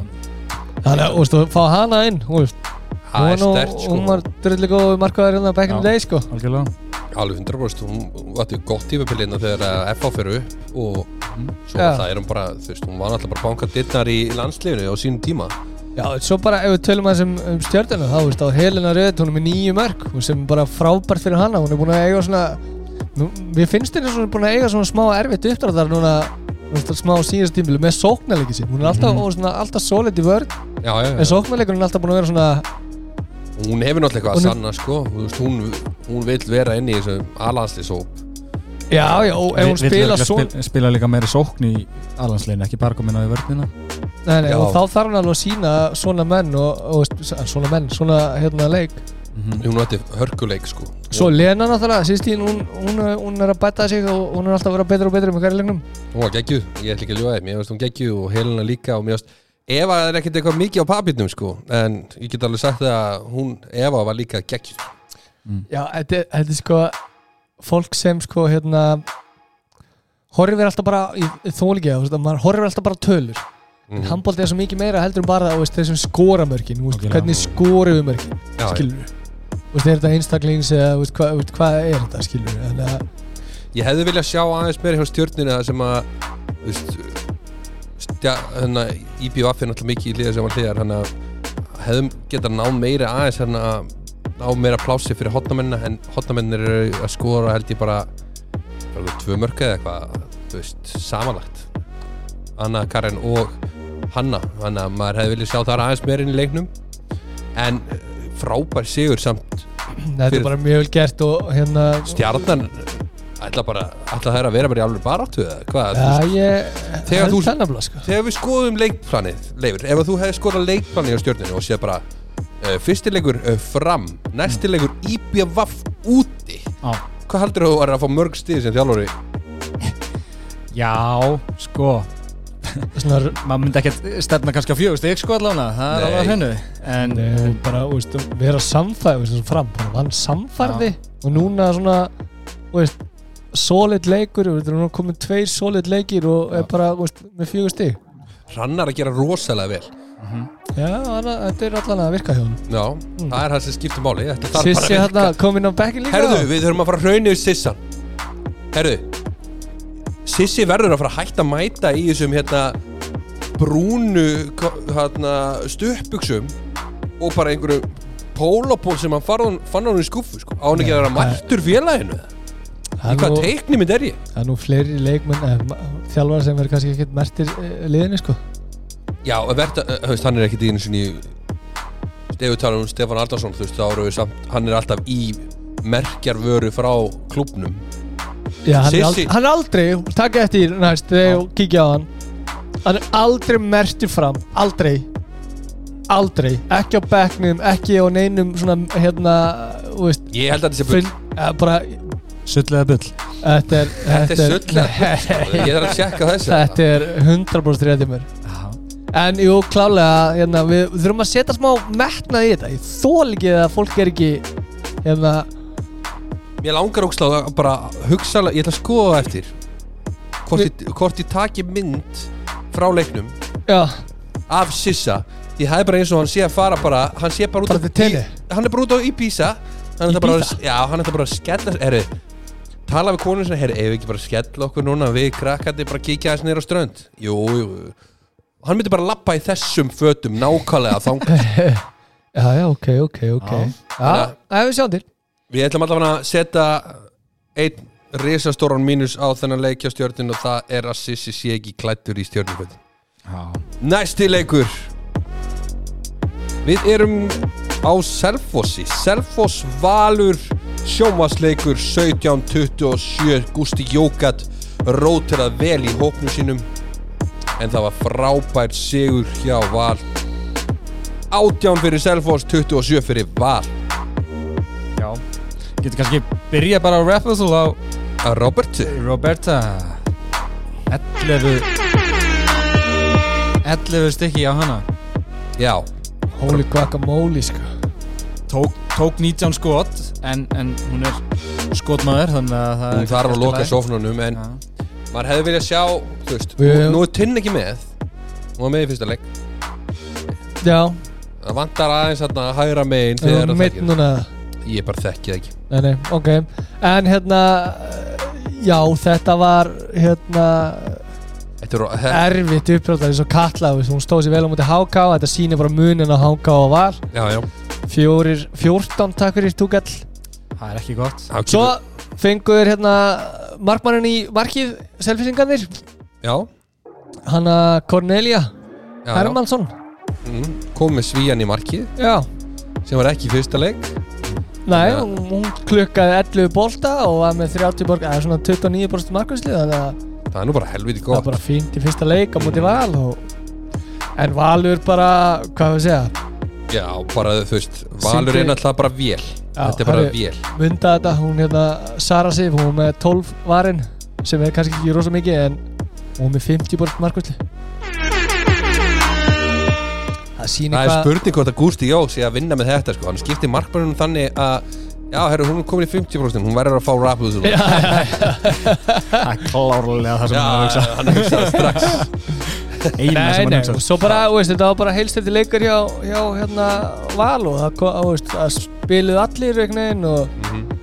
þannig að, þú veist, þú fá hana inn þú veist, það er var stert sko. hún var drullig góð markaðar hérna back in the day sko. Algjörlega. Alveg 100% Hún var gott tímabiliðna þegar að FH fyrir upp og svo Já. það er hún bara þú veist, hún var náttúrulega bara bankað dittnar í landsliðinu á sínum tíma. Já, svo bara ef við tölum aðeins um, um stjörnuna þá, þú veist, á Helena Röð, hún er með nýju mörg og sem er bara frábært fyrir hana, hún er búin að eiga svona nú, við finnst henni svona búin að eiga svona smá erfitt uppdráttar núna smá síðast tímili með sóknarleiki sín hún er alltaf, Mhm. og svona, alltaf solid í vörð Já, já, en já sóknarleikurinn er alltaf búin að vera svona Hún hefur náttúrulega eitthvað að Hún sanna sko. Hún, hún vil vera inn í þessu alanslýsóp já, já, og ef hún Vill spila spil, spila líka meiri sókn í alanslegin ekki bara komin á í vörnina. Nei, nei, Já. og þá þarf hann alveg að sína svona menn og, og svona menn, svona hérna leik Mhm. Hún ætti hörkuleik sko. Svo Lena náttúrulega, síðstíðin hún, hún, hún er að bæta sig og hún er alltaf að vera betur og betur með hverju leiknum Hún var geggjuð, ég ætla ekki að ljóða þér Mér finnst hún geggjuð og Helena líka og mér finnst Eva er ekkert eitthvað mikið á papirnum sko En ég get alveg sagt að hún Eva var líka geggjuð. Já, þetta, er- sko fólk sem sko hérna horfir alltaf bara þú veist, að maður horfir alltaf bara tölur. Mm. handbólti er svo mikið meira heldur en bara þú veist, þeir sem skora mörkin, þú veist, Algjörlega. hvernig skorum við mörkin, skilur við veist, er þetta einstaklings eða veist, hvað, þú veist, hvað er þetta, skilur þannig að, Ég hefði viljað sjá aðeins meira hjá stjórnina það sem að þú veist, stja, hana, IBF er náttúrulega mikið í liða sem var hliðar hann að hefðum getað ná meira aðeins hann að ná meira plási fyrir hotnamennina en hotnamennir eru að skora held ég bara, bara tvö mörk eða eitthvað þú veist, samanlagt. Anna Karen og Hanna þannig að maður hefði viljað sjá þar aðeins meira inn í leiknum. En eh, frábær sigur samt þetta er bara mjög vel gert og hérna stjarnan ætla bara, ætla það er að vera bara í alveg baráttu eða hvað, Já, ég Þegar þú- þennabla, sko Þegar við skoðum leikplanið, Leifur, ef þú hefði skoðað leikplanið á stjórninu og séð bara uh, fyrsti leikur uh, fram, næsti leikur IBVF úti Já. Hvað heldur þú að að fá mörg stíð sem þjálfari? Já, sko maður myndi ekkert stefna kannski á fjögust ekki sko allavega, það er alveg hennu en Nei, bara, þú veist, vera samfæð, þú veist, svona fram bara, hann samfærði og núna svona, þú veist solid leikur, þú veist, núna komið tveir solid leikir og er bara, veist, með fjögur stig. Hrannar að gera rosalega vel. Já, hana, þetta er allan að virka hjá hann Já, það er það sem skiptir máli. Þetta þarf bara Sissi að hérna virka. kom inn á bekkin líka. Herðu, við þurfum að fara að hraunni við Sissan. Herðu Sissi verður að fara að hætta að mæta í þessum hérna brúnu hérna, stuppbuxum og bara einhverju pólopól sem hann fann, fann hann í skuffu sko. á hann ekki að vera mættur félaginu í hvað nú- teiknimynd er ég? það er nú fleiri leikmenn eh, þjálfara sem er kannski ekkert mertir eh, liðinni sko Já, verða, veist, hann er ekkit í einu sinni ef við talum um Stefán Aldarsson þú veist, þá erum við samt, hann er alltaf í merkjarvöru frá klubnum Já, hann, er Sissi- aldrei, hann er aldrei, taka eftir næst þegar ég kíkja á hann. Hann er aldrei mertur fram, aldrei. Aldrei, ekki á bekknum ekki á neinum svona hérna, þú veist Ég held að þetta sé bull. ja, bara, sullega bull? Þetta er Þetta er söllega Ég þarf að tjekka þessu. Þetta er 100% réttið mér En jú, klálega, hérna, við, við þurfum að setja smá metnað í þetta. Ég þól ekki að fólk er ekki hérna, Mér langar ógslag að bara hugsa Ég ætla að skoða eftir hvort, ég, hvort ég taki mynd frá leiknum Já, af Sissa. Það er bara eins og hann sé að fara bara Hann sé bara út Bara á til tenni? Í- Hann er bara út á Ibiza. Hann er bara, Ibiza? Já, hann er bara að skella Herri, tala við konun sem Herri, ef við ekki bara skella okkur núna? Við krakkandi bara kíkja þess niður á strönd. Jú, jú Hann myndi bara lappa í þessum fötum nákvæmlega þangað. Já, já, ok, ok, ok. Já. Já, það við sjáum til Við ætlum allavega að setja einn risastóran mínus á þennan leik hjá stjörnin og það er að Sissi sé ekki klættur í Já, Næsti leikur. Við erum á Selfossi. Selfoss Valur sjómasleikur 1727 Gústi Jókat rótirað vel í hópnu sínum. En það var frábær sigur hjá Val. 18 fyrir Selfoss 27 fyrir Val Getur kannski byrja bara á Raffle á að Robert Roberta. 11 11 stykki á hana. Já, Holy guacamole sko. Tók, tók 19 skot en, en hún er skotmaður þannig að það hún þarf að loka lagi. sófnunum en Já. maður hefði viljað sjá þú veist, nú, nú er Tinn ekki með. Hún var með í fyrsta leik. Já, það vantar aðeins hérna að hægra megin þegar það núna ég bara þekki það ekki. Nei, nei, ok. En hérna Já, þetta var hérna er, erfitt uppbrjóðar eins og veist, hún stóð sér vel á mútið HK og þetta sýnir bara munin á HK og Val. Já, já. Fjórir, 14 takk fyrir túkall. Það er ekki gott. Hann Svo fenguður hérna markmannin í markið selfisingarnir já, Hanna Cornelia. Hermansson Mm, kom með svíjan í markið. Já, sem var ekki í fyrsta leik nei, Já. hún, klukkaði 11 bolta og var með 30 borg, eða svona 29% markvæsli þannig að það er nú bara helviti það var gott. bara fínt í fyrsta leik á mútið Val og... En Valur bara, hvað við segja? Já, bara þú veist, Valur Sýndi- er náttúrulega bara vél. Þetta er bara herri, vél. Munda þetta, hún hérna Sara Sif, hún með 12 varin sem er kannski ekki rosa mikið en hún með 50 borg markvæsli Það sýnir það er hvað spurning hvort að Gústi Jó sé að vinna með þetta sko. hann skiptir markmannunum þannig að já, herru, hún er komin í 50% hún verður að fá rapuð Já, já, já. Það er klárlega það sem hann hugsa. Hann hugsaði strax. Eina Nei, sem hann nei, hugsa. og svo bara, veist, þetta var bara heilstætti leikar hjá, hjá hérna, Val og það, veist, það spiluðu allir einhvern veginn og Fra,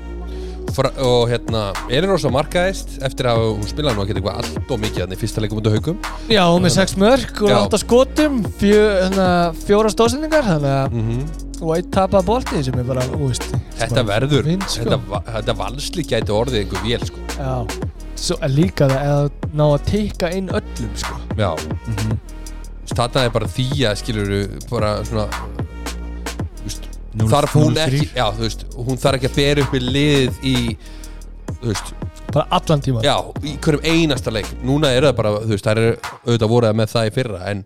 og hérna, Elin Rosa markaðist eftir að hún spilaði nú að geta eitthvað allt og mikið þannig fyrsta leikum undir haugum já, og með sex mörg og Já. átta skotum fjö, fjóra stóðsendingar þannig að mm og eitt tapað bolti sem er bara, veist Þetta verður, Vind, sko. þetta, þetta valsli gæti orðið einhver vél sko. Já, svo er líka það eða ná að tikka inn öllum, sko Já, Mhm. þarna er bara því að skilur bara svona þarf hún ekki já, veist, hún þarf ekki að bera upp í liðið í þú veist, bara allan tíma já, í hverjum einasta leik. Núna er það bara, þú veist, það er auðvitað voruð með það í fyrra, en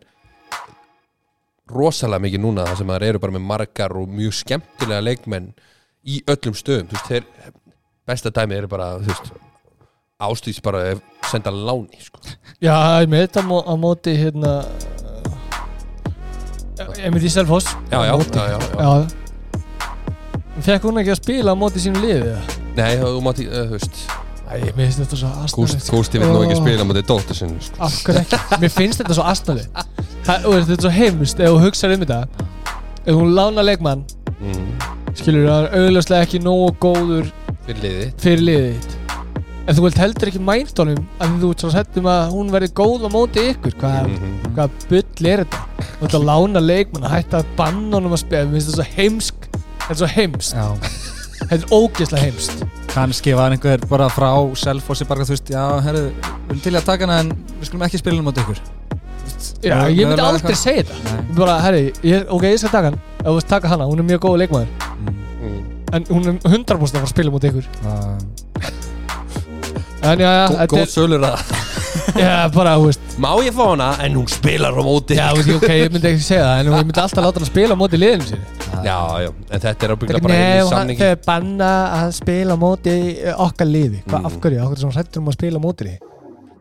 rosalega mikið núna það sem það eru bara með margar og mjög skemmtilega leikmenn í öllum stöðum, þú veist, þeir besta dæmið eru bara, þú veist ástýrs bara senda láni sko. Já, ég með þetta á mó- á móti hérna því Selfoss já, já, já, já, já. Já Fekk hún ekki að spila á móti sínu liði? Nei, þú mátti, uh, þú veist Æ, ég finnst þetta svo astnalegt Gústi vil nú ekki spila á móti dóttur sinni sko. Af hverju ekki? Mér finnst þetta svo Það- veist, Þetta er svo heimst ef þú hugsaður um þetta Ef hún lána leikmann mm. Skilur það er auðvitað ekki nógu góður Fyrir liði fyrir liðið En þú vilt heldur ekki mænt honum að þú svo settum að hún verði góð á móti ykkur Mhm. hvað bull er þetta? Þú ert að lána leikmann að hætta að banna honum að spila Mér finnst þetta svo heimsk Þetta er svo heimst. Já. Þetta er ógeðslega heimst. Kannski var einhver bara frá Selfossi bara þú veist, já, herru, við erum til að taka hana en við skulum ekki spila um móti ykkur. Já, Mögulega ég myndi aldrei eitthvað. segja þetta Nei. Bara, herri, ég, ok, ég skal taka hann. Ef þú veist taka hana, hún er mjög góð leikmaður. Mm. En hún er 100% að fara að spila mútið ykkur. Uh, En já, já, þetta Góð er sölur að Já, bara, þú veist. Má ég fá hana en hún spilar á móti. Já, þú veist, ok, ég myndi ekki segja það En ég myndi alltaf láta hann spila á móti liðinu sinni Já, já, en þetta er ábygglega bara Nei, einu hann- samningi. þau banna að spila á móti eh, okkar liði. Hvað, Mm. af hverju, af hverju er svona hrættur um að spila á móti því?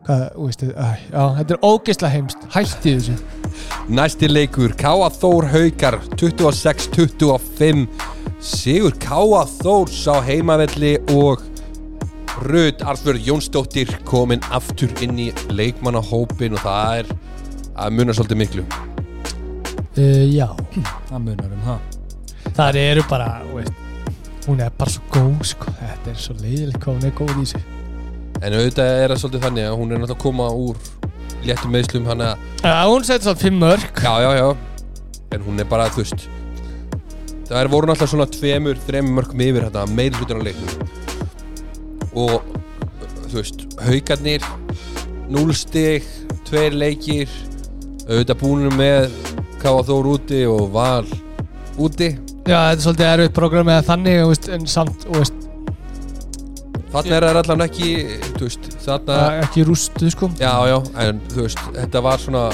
Hvað, þú veist, æ, já, þetta er ógeðslega heimst Hætti þessu. Næsti leikur, Káa Þór Haukar 26-25 Sigur Káa Þór sá heimavelli og Rödd Arfjörð Jónsdóttir komin aftur inn í leikmannahópin og það er að muna svolítið miklu. Uh, Já, það munar um það. Það eru bara, þú veist Hún er bara svo góð, sko. Þetta er svo leiðilegt hvað hún er góð í þessu en auðvitað er það svolítið þannig að hún er náttúrulega að koma úr léttum meðslum hann að Já, hún seti svo fimm mörg já, já, já. En hún er bara, þú veist það er voru náttúrulega svona tveimur, þreimur mörgum yfir hlutin á leiknum og þú veist, haugarnir 0 stig, tveir leikir auðvitað búinur með Káa Þór úti og Val úti. Já, þetta er svolítið erfitt program eða þannig veist, en samt, veist, þarna er það allan ekki veist, þarna ekki rústu sko. Já, já, en þú veist, þetta var svona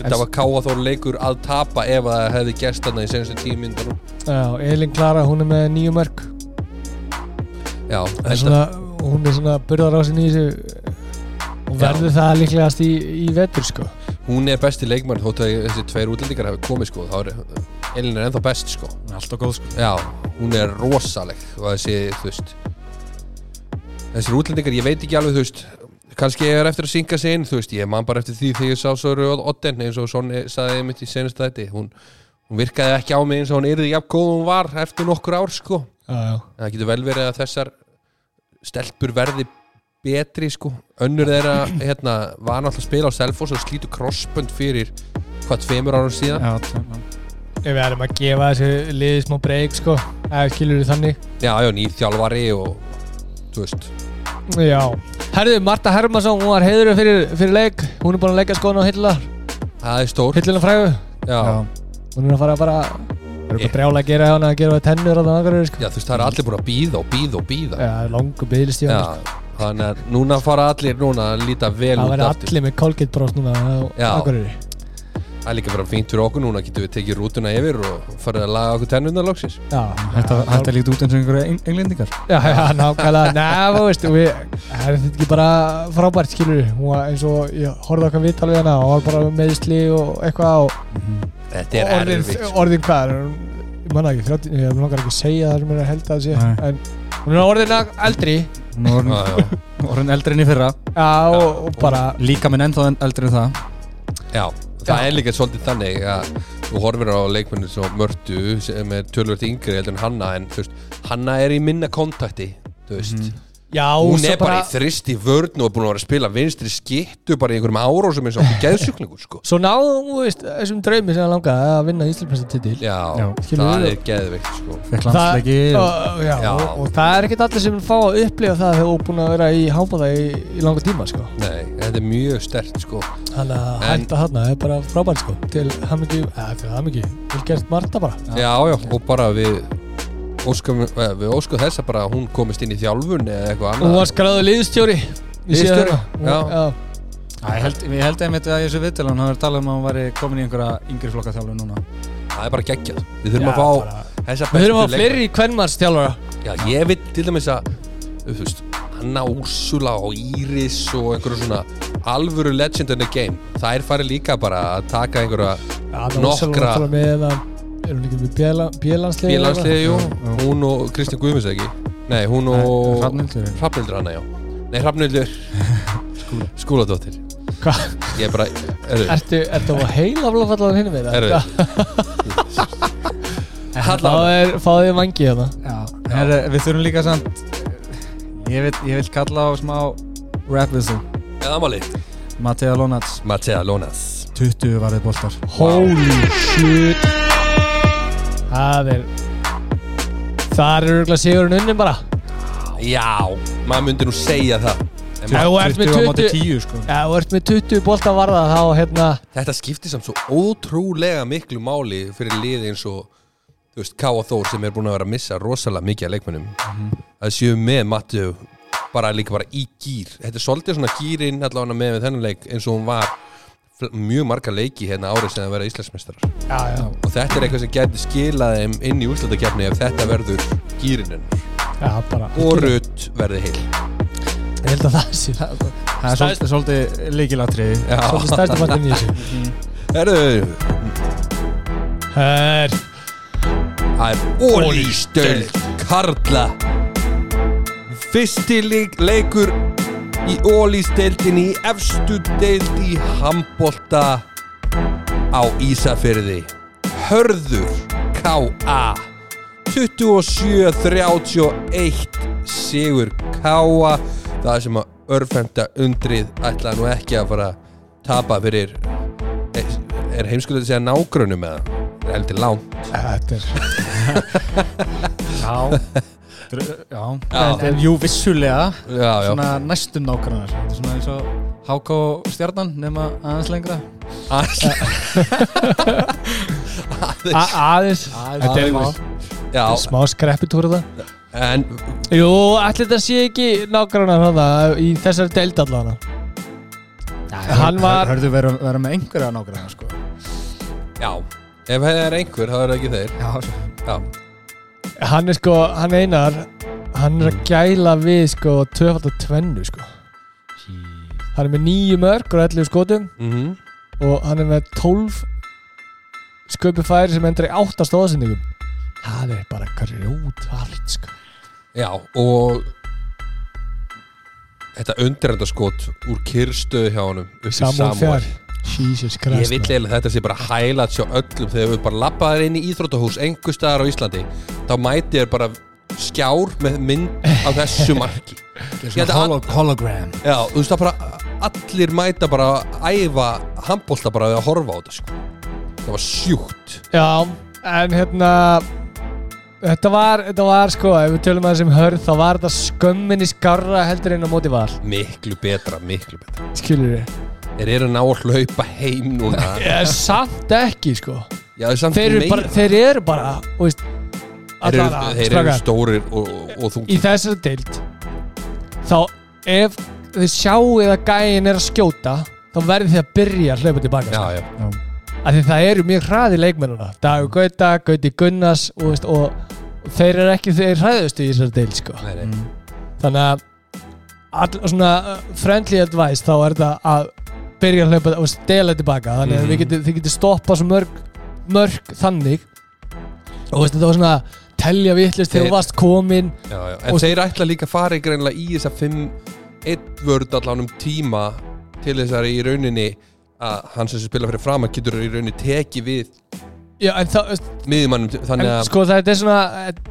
þetta var Káa Þór leikur að tapa ef að það hefði gerst þarna í senstu tíu myndunum Já, Elin Klara, hún er með nýju mörg já, þetta, svona, hún er svona burðarásin í þessu og verður það líklegast í, í vetur sko. Hún er besti leikmann þótt að þessi tveir útlendingar hafi komið sko, þá er Elin er ennþá best sko. Hún er alltaf góð sko. Já, hún er rosaleg og þessi, þú veist þessir útlendingar, ég veit ekki alveg, þú veist kannski ég er eftir að synga sig inn, þú veist ég man bara eftir því þegar ég sá Söru Odden eins og Sonni saði mitt í senast þetta hún, hún virkaði ekki á mig eins og hún yrði jafn góð og hún var eftir nokkur ár sko. Já, já, það getur vel verið að þessar stelpur verði betri sko. Önnur þeirra, hérna, var náttúrulega að spila á Selfoss og slítu crossbönd fyrir hvað, tveimur árum síðan? Já, tveim- ef við erum að gefa þessu liði smá breyk sko eða skilur við þannig. Já, já, nýr þjálfari og þú veist. Já, herðu, Marta Hermansson, hún var heiður fyrir, fyrir leik. Hún er búin að leggja skóna á hillar það er stór hillina frægu, já, hún er að fara bara það er eitthvað brjála að gera hana að gera tennur og það sko. Já, þú veist, það er allir búin að býða og býða og býða Já, langu hana sko. þannig að núna fara allir núna að líta vel það út verður aftur allir með Colgate Bros núna. Akureyri Það er líka bara fínt fyrir okkur núna getum við tekið rútuna yfir og farið að laga okkur tennundar loksins. Já, Þetta þetta líkt út eins og einhverja eng- englendingar. Já, já, nákvæmlega, neða, þú veist, við, það er þetta ekki bara frábært, skilur við, hún var eins og, ég horfði okkar viðtal við hana og var bara með meðsli og eitthvað og Þetta er orðin, sko. orðin hvað, er ég manna ekki, 30, ég langar ekki að segja það sem er að held að sé, Nei. en hún er orðin eldri, Hún er orðin- orðin eldri enn í fyrra. Já, og, og bara, Líka minn ennþá en- eldri en það. Já, það er líka svolítið þannig að þú horfir á leikmennu sem Mörtu sem er tölvöld yngri heldur en Hanna en þú veist, Hanna er í minna kontakti þú veist, já, hún svo er bara, í þrist í vörn og er búin að vera að spila vinstri skittu bara í einhverjum árósum eins og geðsjúklingur sko Svo veist, þessum draumi sem hann langaði að vinna Íslandmestatitil Já, Já. Það er geðveikt sko landsleiki og- og, já, Já. Og, og það er ekkert allir sem fá að upplifa það þegar þú er búin að vera í hábáða í, í langa tíma sko. Nei, þetta er mjög stert sko Þannig að En- hætta þarna er bara frábært sko. til hamingi, eða til hamingi til gert Marta bara Já, já, og bara við óskum, eh, við óskum þess að bara hún komist inn í þjálfun eða eitthvað Hún annað var skráðu liðstjóri. Það Já. já. Æ, Ég held, ég held einmitt að þessu viðtölu hann hafði talað um að hann væri komin í einhverja yngri flokka þjálfur núna. Það er bara geggjað. Við þurfum Já, að fá Við þurfum að fá fleiri kvennmanns þjálfara Já, ég vil til dæmis að þú veist, Anna Úrsula og Íris og einhverju svona alvöru legend in the game. Það er farið líka bara að taka einhverja Nokkra- með Er hún ekki með bjölanslið bílansliði, jú. Hún og Kristján Guðmunds ekki? Nei, hún og Hrafnildur Hrafnildur Anna, já. Nei, Hrafnildur Skúladóttir. Hvað? Ég er bara, eru Ertu, ertu á heila flófallaðan hinn með Eru Þá er, fáðu þið vangi hérna. Við þurfum líka samt Ég vil, ég vil kalla á smá rap whistle Eða máli Matea Lonats Matea Lónas 20 varðið boltar. Holy shit Það er Það er örgulega sigurinn unnin bara. Já, maður myndi nú segja það. En ma- þú ert með 20 á móti 20 10 sko. Já, þú ert með 20 bolta varða þá hérna Þetta skiptir samt svo ótrúlega miklu máli fyrir liði eins og þú veist, og Þór sem er búin að vera að missa rosalega mikið af leikmennum að séu með Mattu bara líka bara í gýr þetta er svolítið svona gýrin allavega með þennan leik eins og hún var mjög marga leiki hérna árið sem að vera Íslandsmeistarar. Og þetta er eitthvað sem getur skilað þeim inn í úrslutakefni ef þetta verður bara og rutt verði heil Ég held að það sé Það. Er svolítið, Já, Svolítið stærsta partin í þessu. Herru Hör Það er ólístöld Karla. Fyrsti leik, leikur í ólístöldinni í efstu deild í handbolta á Ísafyrði Hörður K.A. 27-31 Sigur K.A. Það sem að örfenda undrið ætlaði nú ekki að fara að tapa fyrir er heimskulega að segja nágrunum með það heldur lán Þetta er Já Já, Já. En, en jú, vissulega. Já, já, Svona næstum nákvæmnar Þetta er svona eins og HK stjarnan nema aðeins lengra. Aðeins Aðeins. já. Smá skreppitúra það En Jú, allir þetta sé ekki hann í þessari deild allavega Hann var- Hörðu vera, vera með einhverja nákvæmnar sko. Já, ef það er einhver, þá er það ekki þeir. Já, Já, Hann er sko, hann einar Hann er að gæla við sko Tvöfald og tvennu sko. Hann er með nýju mörg og 11 skotum mhm. Og hann er með 12 Sköpi færi sem endur í 8 stóðsendingum Það er bara grjót allt sko. Já, og Þetta undirrendaskot úr kyrstöðu hjá honum upp í Samúl Samúel. fjær Ég Christ vil maður. eiginlega þetta sé bara hælat sjá öllum. Þegar við bara labbaðir inn í íþróttahús einhver staðar á Íslandi þá mæti þér bara skjár með mynd á þessu marki. Holo Hologram. Já, þú veist það bara allir mæta bara að æfa handbólta bara við að horfa á þetta sko. það var sjúkt. Já, en hérna Þetta var, þetta var sko, ef við tölum að það sem hörð þá var þetta skömminni skarra heldur en á móti val miklu betra, miklu betra. Skilur við Þeir eru að ná að hlaupa heim núna. Ég samt ekki sko. Já, það er samt Þeir eru meira. bara, þeir eru bara þú veist, Þeir eru, allavega, þeir eru strákar, stórir og, og, og Í þungir þessari deild Þá ef þið sjáuð að gæin er að skjóta þá verður þið að byrja að hlaupa tilbaka Já, sko. já, af því það eru mjög hraði leikmennuna Dagur Gauta, Gauti Gunnars og, veist, og, þeir eru ekki þeir hræðustu í þessari deild sko. nei, nei. Þannig að all, svona uh, friendly advice þá er þetta að byrja að hlaupa og stela tilbaka. Þannig að við getum, þið getur stoppað svo mörg, mörg þannig. Og veist, þetta var svona telja vitlist þegar þú varst komin Já, já. En þeir ætla líka að fara í greinlega í þess að fimm eitt vörd allan um tíma til þess að í rauninni að hann sem spila fyrir fram að getur í rauninni teki við Já, en, það, miðjumannum þannig að sko það er svona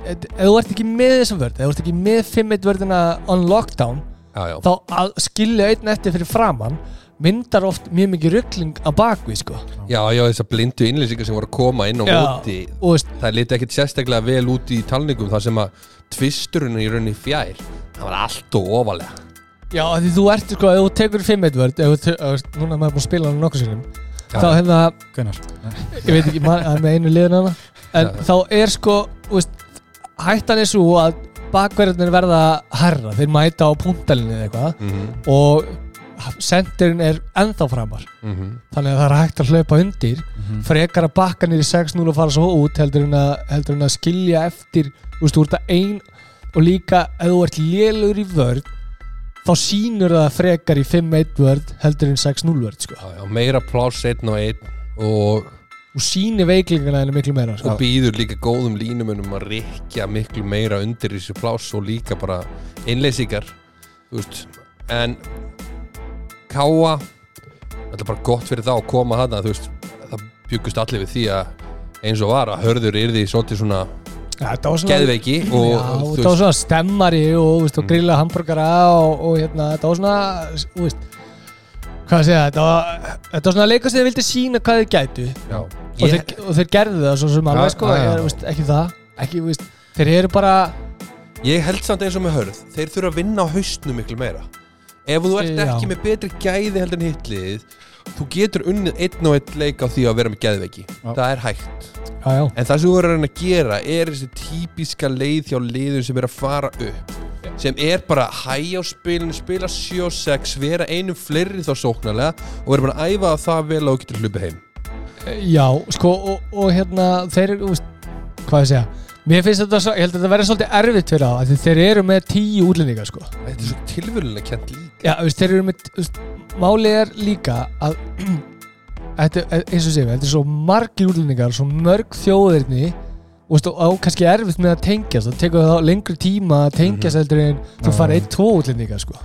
ef þú ert ekki með þessum vörd ef þú ert ekki með 5-1 vördina on lockdown já, já. þá skilja einn eftir fyrir framann myndar oft mjög mikið ruggling að bakvið sko já, já, þessar blindu innlýsingar sem voru að koma inn á Já. móti og það liti ekkit sérstaklega vel út í talningum þar sem að tvisturinn í rauninni fjær það var allt og ofalega já því þú ert sko ef þú tekur 5-1 vörd ef þú te- ef þú- núna er maður búin að spila hann nokkuð sinnum Já. þá hefða Gunnar ég veit ekki, maður er með einu liðin hana en Já. þá er sko þú veist, hættan er svo að bakverðinir verða herra þeir mæta á puntalinni eða eitthvað mm -hmm. og sendirinn er ennþá framar þannig að það er hægt að hlaupa undir frekar að bakka í 6-0 og fara svo út heldur en að, heldur en að skilja eftir þú veist, þú ert að ein og líka ef þú ert lélur í vörð þá sýnur það frekar í 5-1 vörð heldur en 6-0 vörð sko. já, já, meira pláss einn og einn og, og sýnir veiklingina henni miklu meira sko. og býður líka góðum línumunum að rikja miklu meira undir þessu pláss og líka bara veist en Káa þetta er bara gott fyrir þá að koma þarna þú veist, það byggust allir við því að eins og var að hörður yrði svolítið svona ja, geðveiki og Já, þú þetta var svona stemmari og, veist, og Mm. grilla hambúrgara og, og hérna, þetta var svona veist, hvað að segja þetta var, þetta var svona leikur sem þið vildi sína hvað þið gætu. Já, og, ég, þeir, og þeir gerðu það svo sem alveg sko, ekki það. Ekki, veist, þeir eru bara ég held samt eins og með hörð þeir þurfa að vinna á haustnum miklu meira ef þú ert ekki með betri gæði heldur en hitliðið þú getur unnið einn og einn leik á því að vera með geðveiki. Já. það er hægt. Já, já, En það sem þú verður að að gera er þessi típiska leið hjá leiðum sem er að fara upp sem er bara að hæja á spilinu, spila 7-6 vera einum fleiri þá sóknarlega og vera bara að æfa á það vel að þú getur hlupið heim. Já sko, og, og hérna, þeir eru hvað ég segja Mér finnst þetta, svo, ég held að þetta verði svolítið erfitt fyrir því þeir eru með tíu útlendingar sko. Þetta er svo tilvölulega kent líka Já, þeir eru með, málið er líka að þetta, er- eins og séum, þetta er svo margir útlendingar, svo mörg þjóðirni og, kannski erfitt með að tengjast það tekur þá lengri tíma að tengjast heldur en þú fara einn, tvo útlendingar sko.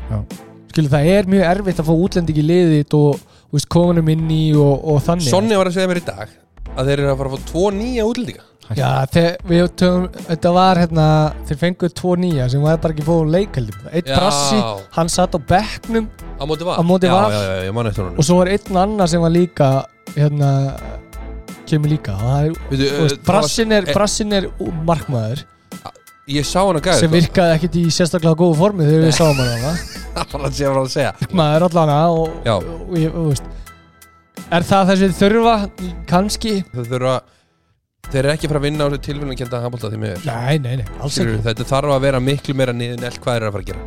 Skilu, það er mjög erfitt að fá útlending í liðið þitt og, og veist, komunum inn í og, og þannig. Sonni var að segja mér í dag að þeir eru að fara að fá tvo nýja útlendinga Já, þegar við tökum, þetta var hérna, þeir fenguð tvo nýja sem var bara ekki fóðum leikaldum Eitt brassi, hann satt á bekknum á móti var Á móti já, Val. Já, já, já, ég man eftir og svo var einn annar sem var líka hérna, kemur líka og það er, Veitu, þú veist, uh, brassin er, eh, brassin er markmaður Ég sá hann að gæða sem virkaði ekkert í sérstaklega góðu formi þegar við sáum hann hana Það var að segja hvað að allan og, Já. og, veist er það þessi þurfa kannski Þau þurfa Þeir eru ekki að fara að vinna á þessu tilvíðan kenda að handbólta því miður nei, nei, nei, alls Skilurðu, ekki Þetta þarf að vera miklu meira niður nelt hvað þeir eru að fara að gera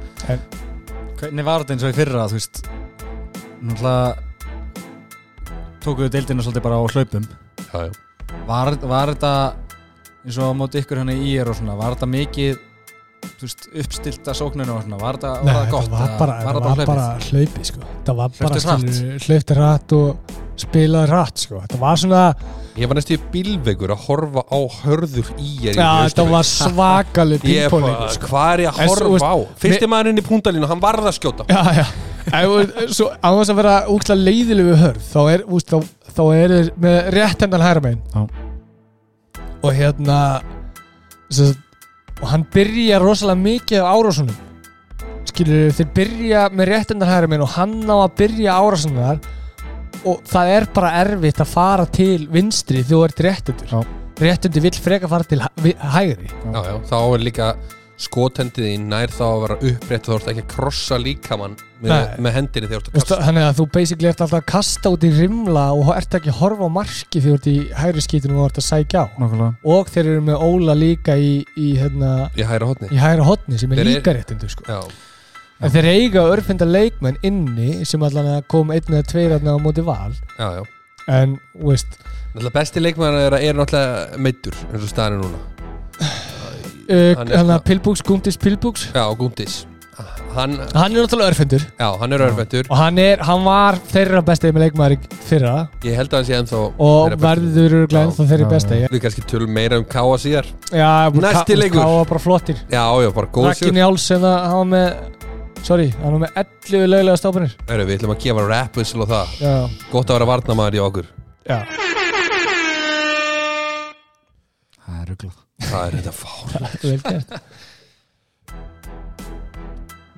Hvernig var þetta eins og í fyrra, þú veist Náttúrulega Tókuðu deildina svolítið bara á hlaupum Já, já. Var, var þetta eins og á móti ykkur hann í IR og svona Var þetta mikið þú veist, uppstilta sókninu og svona Var þetta, var það þetta gott? var eða bara, var þetta það var bara hlaupið? hlaupi sko. þetta var bara Hlauptu hratt? skilur, hlaupti rætt og spilaði rætt sko. þetta var svona, Ég var næstu í bílvegur að horfa á hörður í ég já, þetta var bara, pingpongleikur sko. hvað er ég En að svo, horfa á? veist, Fyrsti maðurinn í púntalínu, hann varð að skjóta já, já En, og- svo, á þess að vera úkslega leiðilegu hörð þá er, úst, þá, þá er þeir með rétt hendan hæra megin Já. og hérna svo, og hann byrja rosalega mikið á árásunum skilur þeir byrja með rétt hendan hæra megin og hann á að byrja árásunar og það er bara erfitt að fara til vinstri þegar þú ert réttundur Já. réttundur vill freka fara til hæ- hægri. Já, já, þá er líka skothendið í nær þá að vera upprétt þú ert ekki að krossa líkamann með, Nei. með hendinni þegar þú ert að Veist, kasta. þannig að þú basically ert alltaf að kasta út í rimla og ert ekki að horfa á marki þegar þú ert í hægri skítinu og þú ert að sækja á. Nákvæmlega. Og þeir eru með Óla líka í, í, hérna, í hæra hotni í hægra hotni sem er Þeir eru- líka réttindu sko. Já, en þeir eiga örfinda leikmenn inni sem allan að kom einn eða tveir aðna á móti val. Já, já. En þú veist Náttúrulega besti leikmann er, er náttúrulega meittur eins og staðan er núna. Uh, er svona- að Pilbúks, Gundis Pilbúks Já, Gundis Hann, hann er náttúrulega örfindur já, hann er örfendur. Og hann, er, hann var þeirra besti með leikmæri fyrra. Ég held að hann sé ennþá og þeirra verður örglega Já. ennþá þeirri Já, besti. já. já, Við kannski tölum meira um káa síðar. Já, Næsti leikur. Ká var bara flottir. Já, já, bara góð sigur. Njáls sem að hann var með sorry, hann var með 11 löglega stápanir Heru, Við ætlum að gefa rap whistle og það. Já, Gott að vera varnamaður í okkur. Já. Það er ruglað. Það er þetta fár vel gert.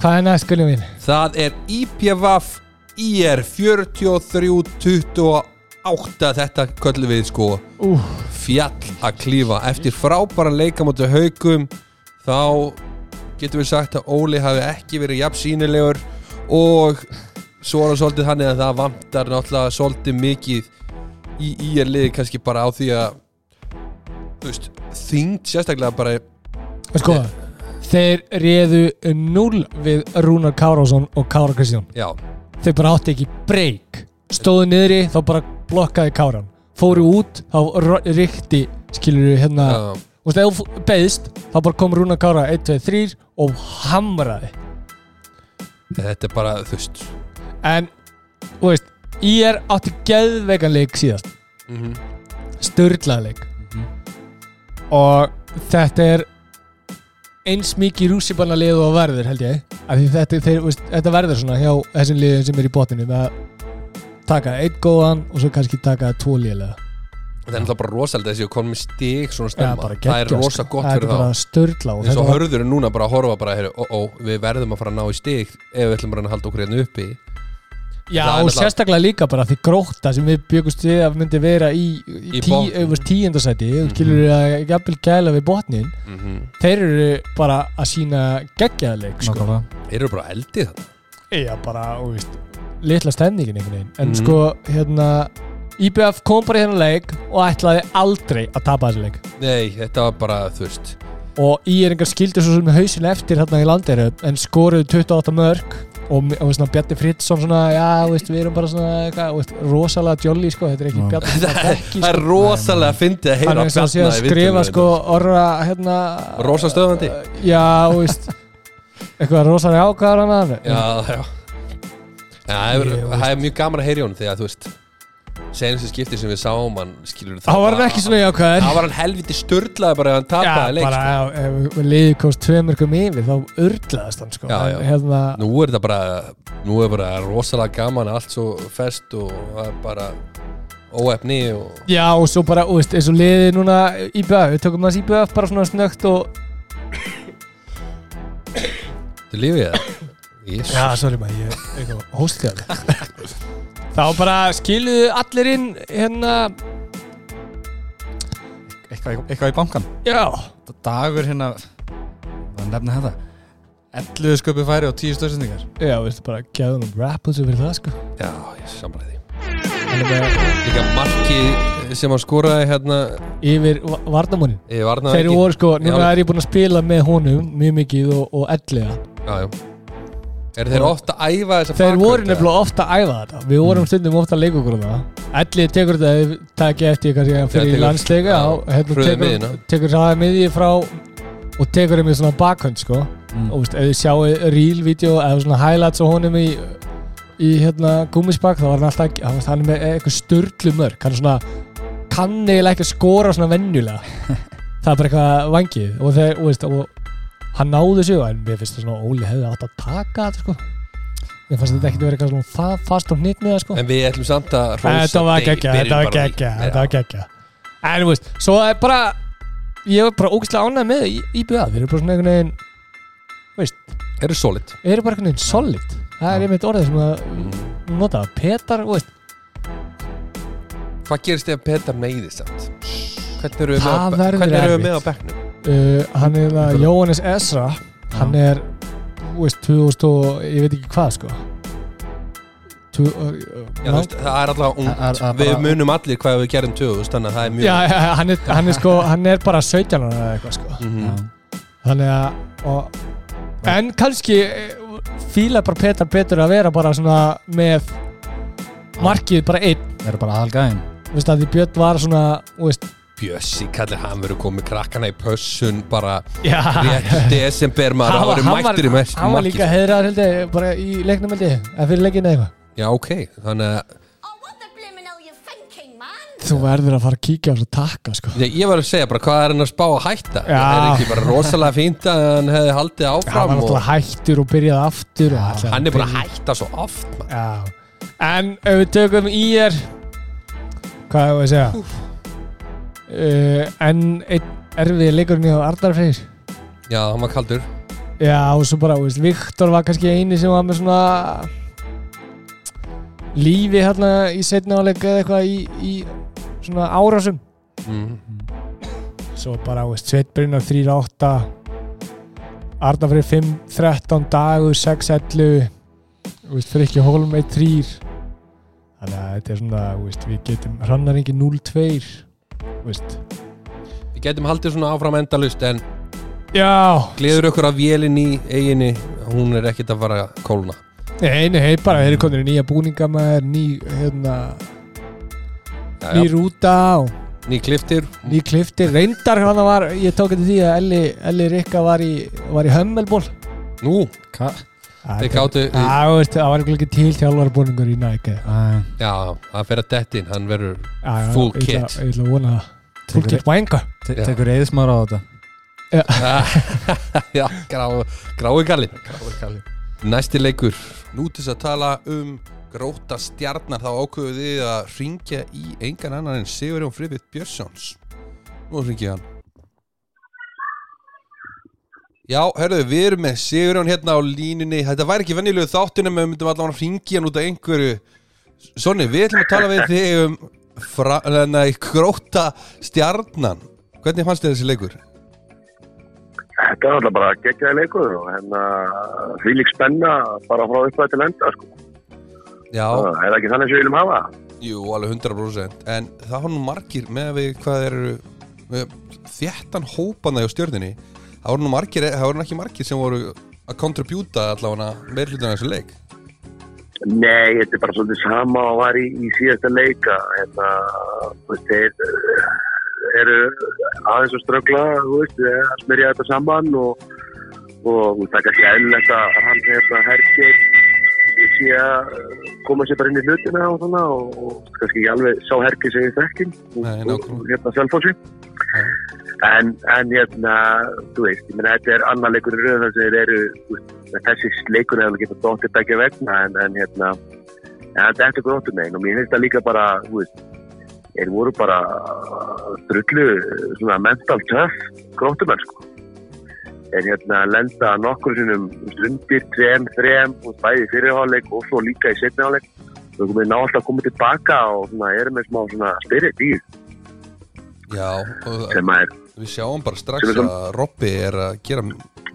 Hvað er næst gullið mín? Það er IPVAF IR 43-28 Þetta köllum við sko Ú, fjall að klífa. Eftir frábæran leikamóti haugum þá getum við sagt að Óli hafi ekki verið jafn sínilegur og svo er það svolítið þannig að það vantar náttúrulega svolítið mikið í IR liði kannski bara á því að þú veist, þyngd sérstaklega bara sko þeir réðu 0 við Rúnar Kárásson og Kára Kristján. Já, þeir bara átti ekki break. Stóðu niðri, þá bara blokkaði Káran. Fóru út, þá ro- ríkti skilur við hérna já, og þegar þú beðist, þá bara kom Rúnar Kára 1, 2, 3 og hamraði. Þetta er bara þú veist. En, þú veist ég er átti geðveikan leik síðast. Mm störlaði leik. Og þetta er eins mikið rússipanna lið og verður held ég. Þetta, þeir, veist, þetta verður svona hjá þessum liðum sem er í botinu með að taka einn góðan og svo kannski taka tvo liðlega það er náttúrulega bara rosalega þessi að koma með stig svona stemma, bara það er rosa sko. gott það fyrir er þá bara störla og eins og hörður er núna bara að horfa bara heyru, ó, ó, við verðum að fara að ná í stig ef við ætlum bara að halda okkur hérna uppi já og náttúrulega- sérstaklega líka bara því gróta sem við byggust við að myndi vera í, í, Í tí, öfust tíundasæti mm Mhm. skilur við að jafnvel gæla við botnin mm -hmm. þeir eru bara að sína geggjaðleik sko. Nákvæmlega þeir eru bara eldið Já, bara, þú veist, litla stemningin einhvern veginn. En Mhm. sko, hérna, IBF kom bara í þennan leik og ætlaði aldrei að tapa þessu leik. nei, þetta var bara, veist Og íringar skildi svo sem hausin eftir hérna í landiru, en skoruðu 28 mörg og, og svona Bjarni Fritzson svona, já, veist, við erum bara svona, eitthvað, þú veist, rosalega jolly, sko, þetta er ekki Já. Bjarni það er sko. rosalega fyndið að heyra og að að skrifa, sko, orra, hérna... Rosa stöðvandi? Já, þú veist, eitthvað rosalega ákvæður hann já, já Já, það er, það er mjög gaman að heyra í honum þegar, þú veist senast skipti sem við sáum hann skilur Þá var hann ekki svona jákvæður. Það var hann helviti störlaði bara ef hann tapaði leik bara sko. ef liðið komst tveimurkum yfir þá urlaðist hann sko Já, já. Hérna, Nú er þetta bara Nú er bara rosalega gaman Allt svo fest og það er bara óefni og já og svo bara, þú veist, eins og liðið núna IBF, við tökum hans IBF bara svona snögt og Þetta er lífið það já, sorry maður, ég er hóstið þá bara skiluðu allir inn hérna. Eitthvað, eitthvað í bankan Já. Dagur hérna hvað nefna þetta. 11 sköpu færi og 10 stöðsendingar. Já, veistu bara, gæðum um rappulsu fyrir það sko? Já, ég samræði því. Líka marki sem hann skoraði hérna yfir va- varnamónin Ég varnaði Þeir voru sko, núna er ég búinn að spila með honum mjög mikið og, og ellega Já, já Er þeir ofta að æfa þessa Þeir bakvörð, voru nefnilega ofta að æfa þetta. Við vorum stundum ofta að leika okkur um það. Ellið tekur þetta, ef takið eftir kannski fyrir landsleika hérna, tekur, það miðji frá og tekur þeim í svona bakhönd sko. Mm. og veist, ef þið sjáu reel-vídeó eða svona highlights á honum í í hérna gúmisbakk þá var hann alltaf hann, hann er með eitthvað störlu mörg hann er svona kann eiginlega ekki að skora svona venjulega. Það er bara eitthvað vangið. Og, og, og hann náði sig en mér finnst það svona Óli hefði átt að taka þetta sko. Mér fannst þetta ekki að vera eitthvað svona það fast á hnitmiða sko. En við ætlum samt að hrósa þetta var geggja, þetta var í- geggja þetta var geggja en þú veist, svo er bara ég var bara ógæslega ánægð með í, IBA þeir eru bara svona einhvern veginn Þeir eru solid. Eru bara einhvern veginn solid. Það er einmitt orðið sem að nota Petar, veist, Hvað gerist ef Petar meiðist samt? Hvernig eru við Það með, með á bekknum? Uh, hann er það Jóhannes Esra. Hann er, þú veist, 2000 og ég veit ekki hvað sko. Tú, uh, Já, þú veist, það er alltaf ungt Er- er Við bara- munum allir hvað við gerum 2000 Þannig að það er mjög já, já, hann er, hann er sko hann er bara 17 ára eða eitthvað sko. Mhm. þannig að og, en kannski eh, fíla bara Petar betur að vera bara svona með markið bara einn. Það eru bara aðalgæðin. Þú veist að því Björn var svona þú veist, Bjössi kallir hann verið komið krakkana í pössun Bara já, rétt í desember maður hann Það var, hann mættur í mest hann var líka heiðraður held ég bara í leiknum held ég eða fyrir leikinu eða eitthvað Já, ok Þannig að Oh, what the blimmin' hell you thinking, man? þú verður að fara að kíkja á svo takka sko ég, ég var að segja bara hvað er hann að spá að hætta Já. Það er ekki bara rosalega fínt að hann hefði haldið hann áfram var og náttúrulega hættur og byrjaði aftur og ætlaði Hann er bara að byrja- hætta svo oft man. Já. En ef við tökum í er Hvað er að segja uh, En einn erfið leikurinn hjá Arnar Freyr. Já, hann var kaldur. Já og svo bara, veist, Viktor var kannski eini sem var með svona lífi hérna í setna áleik eða eitthvað í, í svona árásum. Mm. svo bara, veist, Sveit Brynnar 3-8 Arnar Freyr 5-13 dagur 6-11 þú veist, Frikki Hólm 1-3 þannig að þetta er svona, veist, við getum hrannar ekki 0-2 þú veist. Við getum haldið svona áfram endalust En Já, gleður okkur að vélinn í eiginni Hún er ekkit að fara að kólna. Nei, nei, hei, bara þeir eru konur í nýja búninga maður, ný, hérna já, ný rúta og Ný kliftir. Ný kliftir, reyndar hann var ég tók þetta því að Elli, Elli Rikka var í var í hömmelból Nú, Hvað? Þeir gáttu það var ekki til þjálfarbúningur í Nike. Já, Já, það fer að dettin Hann verður Full kit. Ég ætla að vona það. Full kit vanga Já. Tekur eðismára á þetta? Já, grá, grái gallin Næsti leikur. Nú til þess að tala um gróta stjarnar þá ákveðu þið að ringja í engan annan en Sigurjón Friðbjörn Björnsons. Nú ringið hann Já, hörðu, við erum með Sigurjón hérna á línunni Þetta væri ekki venjulegu þáttunum við myndum allavega ringja hann út af einhverju Sonni, við ætlum að tala við þig um fra, nei, gróta stjarnan Hvernig fannst þér þessi leikur? Þetta er alltaf bara geggjaði leikur og hérna því lík spenna bara frá upplæð til enda sko. Já, Það er ekki þannig sem við viljum hafa. Jú, alveg 100% En það var nú margir með að við hvað eru þéttan hópana hjá stjörninni Það voru nú margir, það voru ekki margir sem voru að kontribjúta allavega meirhlutan þessu leik Nei, þetta er bara svolítið sama og var í, í síðasta leika. Hérna, veist, þeir eh, eru aðeins þú veist, eh, að smyrja þetta saman og, og það er kannski eðlilegt að hann hérna hergir sé að koma sér bara inn í hlutina og svona og, og kannski ekki alveg sá hergir sem ég þekkin nákvæmlega. hérna selfósi en, en hérna þú veist, ég meina þetta er annar leikur í rauð þess að þeir eru þú veist, þessi leikur hefur getað dóttið begge vegna en, en hérna en þetta er grótum megin. Og mér finnst það líka bara þú veist, þeir voru bara drullu svona mental tough grótumenn sko. Er hérna lenda nokkur sinnum undir, tveim, þreim og bæði fyrirháleik og svo líka í setniháleik og við ná alltaf að koma tilbaka og svona, erum með smá svona spirit í því. Já, og sem að er við sjáum bara strax að Robby er að gera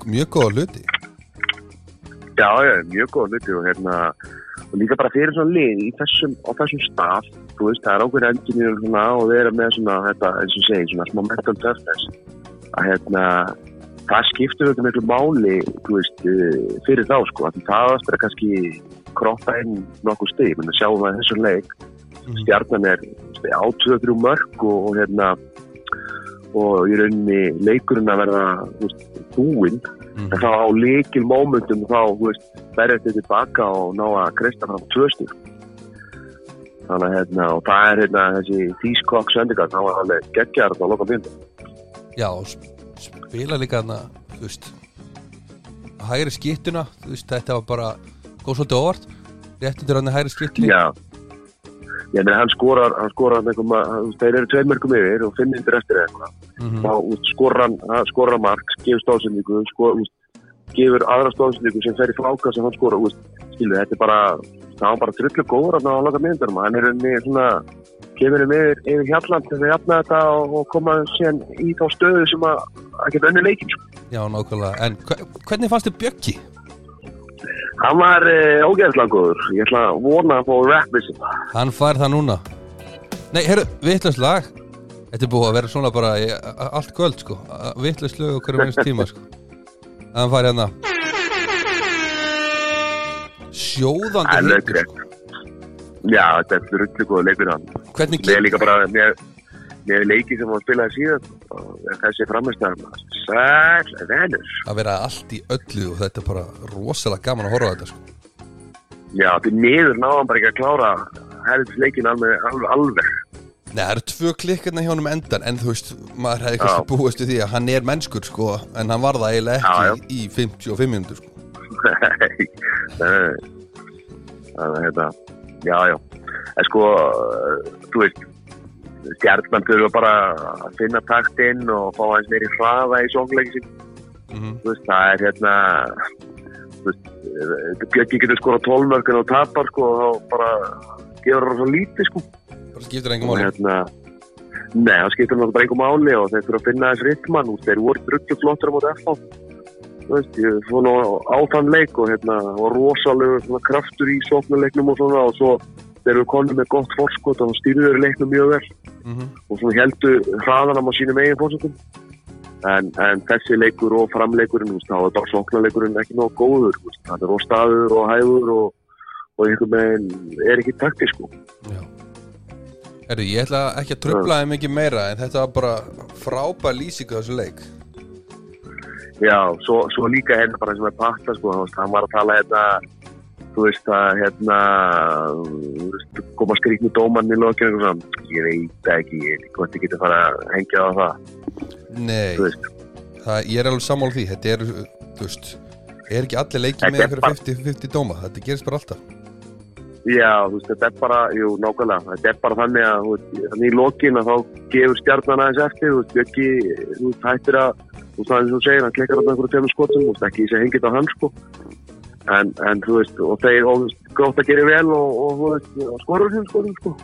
mjög góða hluti. Já, já, mjög góð hluti og hérna og líka bara fyrir svona lið í þessum, á þessum stað, þú veist, það er ákveður engineer og svona og vera með svona þetta, eins og segir, svona smá mental toughness. Að hérna það skiptur þetta miklu máli þú veist, eh, fyrir þá sko að það er kannski kroppa inn nokkuð stig, menn að sjáum að þessum leik stjarnan er þú veist, á 2-3 mörg og, og hérna og í rauninni leikurinn að verða þú veist, búinn. Mhm. en þá á líkil mómentum þá, berjast þið tilbaka og ná að kreista fram tvö stug þannig að hérna og það er hérna þessi Þýskokk sendingar, þá er alveg geggjar á loka byndu Já, og sp- spila líka þarna, þú veist hægri skýttuna, þú veist, þetta var bara góð svolítið óvart. Réttundur hann hægri skýttunni Já ég meina hann skorar, hann skorar veist, þeir eru tveir mörgum yfir og fimm myndir eftir eitthvað Mhm. þá þú veist, skorar hann, hann skorar hann mark gefur stóðsendingu, skor, gefur aðra stóðsendingu sem fer í fláka sem hann skorar, skilu, þetta er bara það var bara drullu góður að ná að loka myndurum hann er unni svona kemur um yfir, yfir hjalland til að jafna þetta og, og koma síðan í þá stöðu sem að, að geta önni leikin sko. Já, nákvæmlega, en hve- hvernig fannst þið Bjöggi? Hann var uh, ógeðslega góður. Ég ætla að vona að fá rap við sem Hann fær það núna. Nei, heyrðu, vittlust lag. Þetta er búið að vera svona bara í, a- a- allt kvöld, sko. Vittlust lög okkur um eins tíma, sko. Að hann fær hérna. Sjóðandi Það er lögrétt. sko já, þetta er drullu góður leikur hann. Hvernig Mér er líka bara með, með leiki sem hann spilaði síðan og þessi framistæðan Sæl, venur að vera allt í öllu og þetta er bara rosalega gaman að horfa þetta, sko Já, því miður náðan bara ekki að klára herðis leikin alveg, alveg, alveg. Nei, það eru tvö klikkarna hjá hann um endan en þú veist, maður hefði Já. kannski búist því að hann er mennskur, sko en hann var það eiginlega Já, já. ekki í 55 minútur, sko Nei, nei. Þannig að þetta, já, já. En sko, þú veist, stjarnan þurfa bara að finna taktinn og fá hans meiri hraða í sóknleiki sín. mm Þú veist, það er hérna, Björki getur skora tólmörkun og tapar, sko, og þá bara gefur það svo lítið, sko. bara skiptir engum og máli hérna Nei, það skiptir náttúrulega einhver máli og þeir þurfa að finna þess ritman og þeir voru drullu flottur á móti FH þú veist, ég fór nú á þann leik og hérna, og rosalegu svona kraftur í sóknuleiknum og svona og svo þeir eru konið með gott forskot og stýrðu þeir leiknum mjög vel. Mm og svona heldu hraðanam á sínum eigin fórsetum en, en þessi leikur og framleikurinn, þá er bara sóknuleikurinn ekki nóg góður, það er óstaður og hæður og, og einhvern veginn er ekki taktisk, Já. Herru, ég ætla ekki að trubla þeim mikið meira en þetta var bara frábær lýsing á þessu leik. Já, svo, svo líka hérna bara sem er patta sko, hann var að tala hérna þú veist að hérna veist, koma skrýtni dómann í lokinu og svona, ég veit það ekki hvort ég geti fara að hengja á það. Nei, það, ég er alveg sammála því. Þetta er, þú veist Er ekki allir leikið með er einhverja 50-50 dóma? Þetta gerist bara alltaf. Já, þú veist, þetta er bara jú, nákvæmlega, þetta er bara þannig að þú veist, þannig í lokinu þá gefur stjarnan aðeins eftir, þú veist, Bjöggi þú veist, hættir að, þú veist, það er eins og segir hann klikkar á einhverju tveimur skotum, þú veist, ekki sé hengið á hann sko en, en þú veist, og þeir, og grótt að gera vel og, og skorur þeim skotum sko.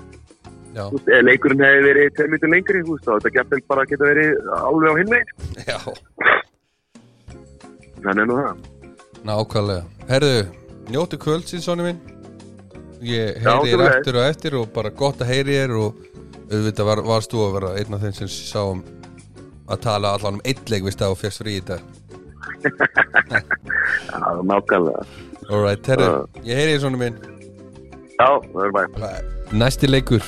Veist, leikurinn hefði verið tveir mitur lengri, veist, þetta getur bara geta verið alveg á hinn veginn. já, Þannig er nú það. nákvæmlega. Herðu, njóttu kvöldsins, Sóni minn. Ég Já, heyri þér eftir og eftir og bara gott að heyri þér og auðvitað var, varst þú að vera einn af þeim sem sáum að tala allan um eitt leik við stað og fyrst frí í dag Já, nákvæmlega. Alright, herru, ég heyri þér, Sóni minn Já, það er bara. Næsti leikur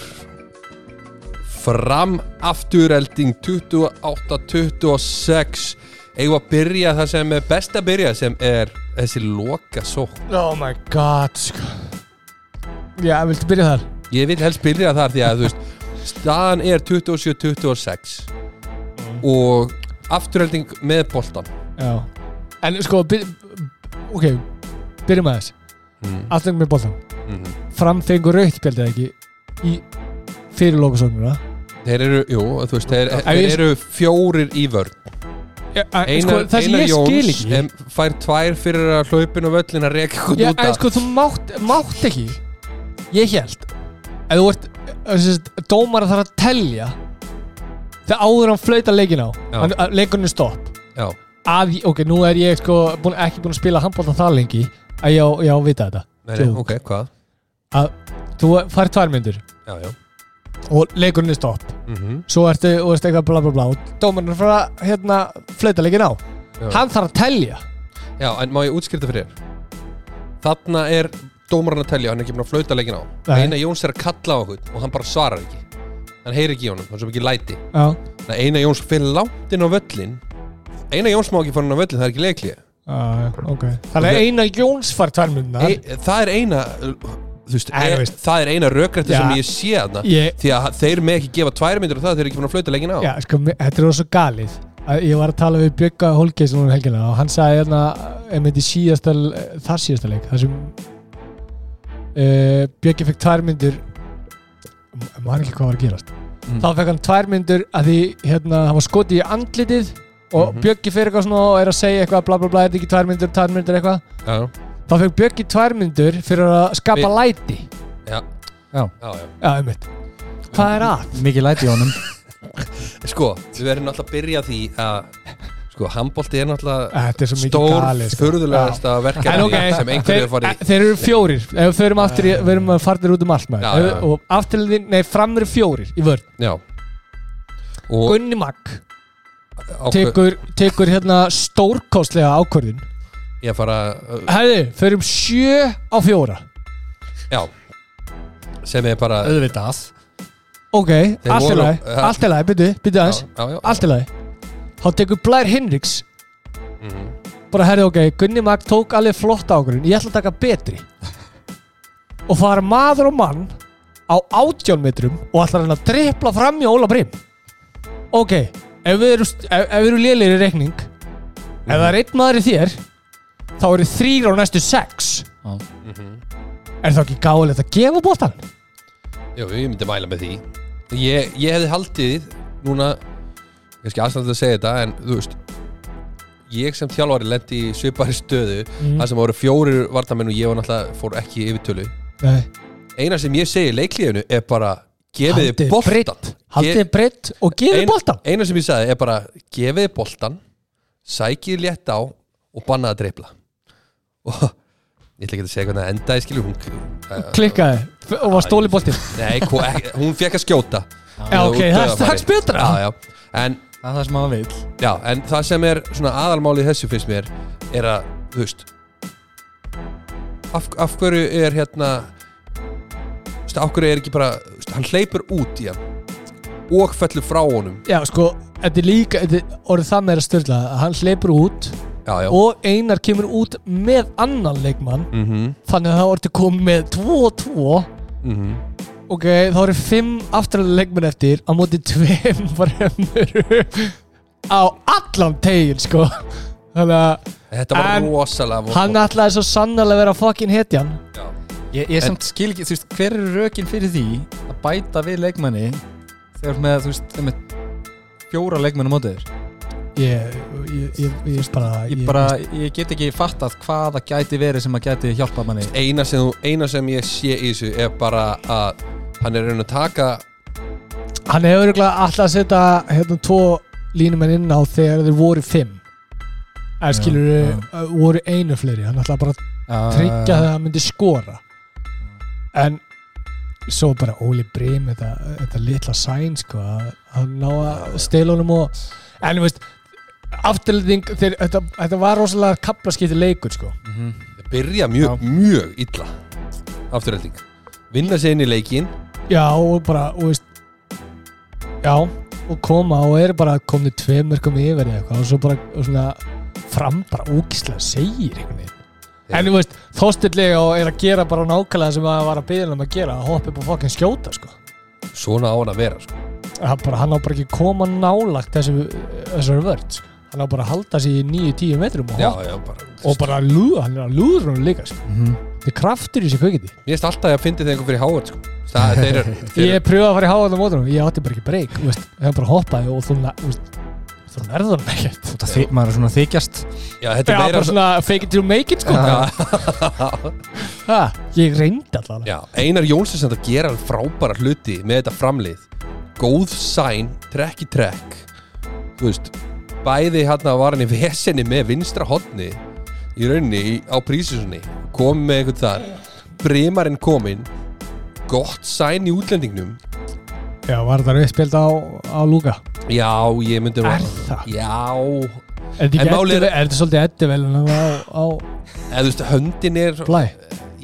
Fram afturelding 28-26 Eigum að byrja það sem er best að byrja sem er þessi loka sók Oh my god sko. Já, viltu byrja þar? Ég vil helst byrja þar því að þú veist staðan er 27-26 og afturhelding með boltan Já. En sko, byr, ok Byrjum að þess mm. Aftur með boltan Mm. Framfengur raukt spjaldið ekki? Í fyrir lókusóknuna Þeir eru, jú, þú veist þeir, þeir ég- eru fjórir í vörn. Einar, sko, Það sem Einar Jóns fær tvær fyrir að hlaupin og völlin að reka eitthvað Já, út af. sko, þú mátt, mátt ekki. Ég held Ef þú ert, sést, dómar að þarf að telja þegar áður hann flauta leikin á. Að er stopp. Já, að, ok, nú er ég sko búin, ekki búin að spila handbólta það lengi. Að ég á, ég á að vita þetta. Nei, nei, Jú. ok, hvað? að þú fær tvær myndur Já, já. Og leikurinn er stopp. Mm svo ertu og veist eitthvað bla bla bla. Og dómarinn er frá að hérna flauta leikin á. Já. hann þarf að telja. Já, en má ég útskýrta fyrir þér? Þarna er dómarinn að telja, hann er ekki búin að flauta leikin á. Nei. Eina Jóns er að kalla á okkur og hann bara svarar ekki. Hann heyrir ekki í honum, hann er svo mikið læti. Já, Þannig að Eina Jóns fyrir langt inn á völlin Eina Jóns má ekki fara inn á völlin, það er ekki leiklið já, ok. Þannig að eina Jóns fær tvær myndar e, Það er eina veist, Æ, e, það er eina rökrætti Já. sem ég sé þarna. Ég, Því að þeir með ekki gefa tvær myndir og það þeir eru ekki búin að flauta leikin á. Já, sko, þetta er svo galið. Að ég var að tala við Bjögga Holgeis um og hann sagði hérna þar síðasta leik þar sem uh, Bjöggi fekk tvær myndir maður ekki hvað var að gerast. Mm. þá fekk hann tvær myndir að því hérna, hann var skotið í andlitið og Mhm. Bjöggi fyrir eitthvað svona og er að segja eitthvað bla bla bla, er þetta ekki tvær myndir, tvær myndir eitthvað Já, þá fekk Bjöggi tvær myndir fyrir að skapa Vi- læti já, Já. já, já. já, einmitt hvað er að? Mikið læti í honum Sko, við verðum náttúrulega að byrja því að Sko, handbólti er náttúrulega er stór, sko. furðulegasta En verkefni ok, sem einhverju er farið þeir eru fjórir Ef við förum aftur, í, við erum að farnir út um allt já. Og afturliðin, nei, fram eru fjórir í Og Gunni Magg tekur, tekur hérna stórkostlega ákvörðin ég fara uh, Hæði, förum sjö á fjóra. Já. Sem er bara Auðvitað. Ok, Þeir allt í voru- lagi ja. Allt í lagi, byrju, byrju aðeins. Já, já, já. Allt í lagi. Þá tekur Blær Hinriks. Mhm. bara herri ok, Gunni Magg tók alveg flott ákvörðin Ég ætla að taka betri. Og fara maður og mann á átján metrum og ætlar hann að dripla fram í Óla Brim Ok, ef við erum, ef, ef við erum lélegir í reikning Ef það er einn maður í þér þá eru þrýr á næstu sex Mhm. Er það ekki gáðilegt að gefa bóttan? Jú, ég myndi mæla með því Ég, ég hefði haldið Núna Kannski aðstæðan að segja þetta En þú veist Ég sem þjálfari lendi í svipari stöðu Mm. Það sem voru fjórir vartamenn og ég var náttúrulega fór ekki í yfirtölu Nei Eina sem ég segi í leiklíðinu er bara Gefið Haldið þið boltan breidd. Haldið breytt og gefið Ein- bóttan Eina sem ég sagði er bara Gefið boltan Sækið létt á Og bannaði að dreifla Og ég ætla ekki að segja hvernig það endaði skilur hún uh, Klikkaði. Og var stóli bóttin Nei, hún fekk að skjóta. Já ok, það er strax betra. Já, já. En Það er það sem maður vil Já, en það sem er svona aðalmáli í þessu finnst mér er að, þú veist af, af hverju er hérna þú veist, af hverju er ekki bara þú veist, hann hleypur út í hann og fellur frá honum. Já sko, þetta er líka þetta er orðið það meira störla að hann hleypur út Já, já. og Einar kemur út með annan leikmann. Mm -hmm, þannig að það orðið komið með 2 og 2 mm ok, þá eru 5 afturlega leikmenn eftir á móti 2 fremur. Á allan tegin sko. Þannig að Þetta var En rosalega vont. hann ætlaði svo sannarlega að vera fucking hetjan. Já. Ég, ég samt skil ekki, þú veist, hver eru rökin fyrir því að bæta við leikmanni þegar með, þú veist, þegar með fjóra leikmenn á mótið ég, ég, ég, ég, bara Ég bara, ég get ekki fattað hvað það gæti verið sem að gæti hjálpað manni. Eina, sem, eina sem ég sé í þessu er bara að hann er raun að taka hann hefur örugglega alltaf að setja hérna tvo línumenn inn á þegar þeir voru 5 eða skilur já. voru einu fleiri. Hann ætlaði bara að tryggja að hann myndi skora. En svo bara Óli Brim þetta, þetta litla sæn sko að ná að stela honum og en veist afturlending, þeir, þetta, þetta var rosalega kaplaskipti leikur sko. Mhm. byrja mjög, mjög illa. Afturölding vinna sig inn í leikin já og bara og veist, já og koma og eru bara komni tveim mörgum yfir eitthvað og svo bara og svona, fram bara ógislega segir einhvern veginn en þú veist, þóstillega og er að gera bara nákvæmlega sem að var að byggja um að gera að hoppa upp og fokkin skjóta sko svona á hann að vera sko. bara, hann á bara ekki koma nálagt þessu, þessari vörd sko. hann á bara að halda sig í 9-10 metrum og, já, já, bara og bara lúða, hann er að lúður hann líka sko. Mhm. þetta er kraftur í þessi kveikindi Mér finnst alltaf að fyndi þegar einhver fyrir Howard sko. það, þeir þeir ég pröfaði að fara í háðan á mótunum ég átti bara ekki breyk hann bara hoppaði og þú, veist, þú nærður hann ekkert. Þi- Maður er svona þykjast. Já, þetta er meira bara svona fake it till make it sko. Ha, Ég reyndi allavega. Já, Einar Jóns er samt að gera frábæra hluti með þetta framlið. Góð sæn, trekk í trekk. Þú veist bæði hérna var hann í vesenni með vinstra hotni í rauninni í, á prísusunni. Komið með eitthvað þar. Brimarinn kominn. Gott sæn í útlendingnum Já, var það uppspild á, á Lúka já, ég myndi Er það? já, Er þetta ekki er- er svolítið eddu vel á, á eða þú veist, höndin er blæ?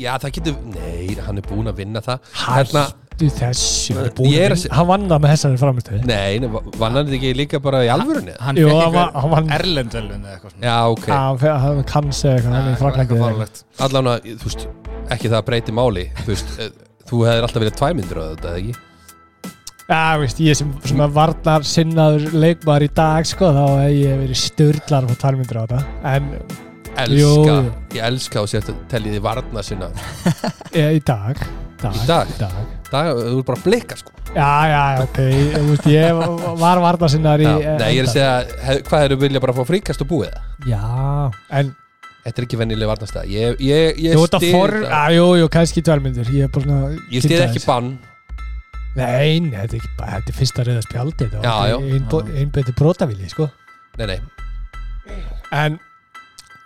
já, það getur, nei, hann er búinn að vinna það. Hérna, Hættu þessu hann er er að að vinna- Hann vann það með þessari framistöði nei, nei, vann hann þetta ekki líka bara í alvörunni? Hann fekk hann var- einhver hann var- Erlendvelun eða eitthvað svona. Já, ok, Hann fe- hann kanns eða eitthvað hann er allan að, þú veist ekki það að breyti máli, þú veist eh, þú hefðir alltaf viljað tvæmyndur á þetta, eða ekki? Já, veist, ég sem, að varnar sinnaður leikmaður í dag, sko, þá hef ég verið störlar á talmyndir á þetta En elska, ég elska og sér að tellið þið varna sinna e, í dag. Dag, Í dag? Í dag. Það, þú er bara að blikka sko. Já, já, ok, ég, veist, ég var varnar sinnaður í Já, nei, ég er að segja, hef, hvað eru vilja bara fá fríkast og búið? Það? Já, en Þetta er ekki vennileg varnastæð Ég, ég, ég að að, jú, jú, kannski dvelmyndir Ég er bara svona Ég kynnt ekki bann Nei, nei, þetta er ekki bara, þetta er fyrsta reyða spjaldi Þetta Já, já. var einbæti brotavíli, sko. Nei, nei, En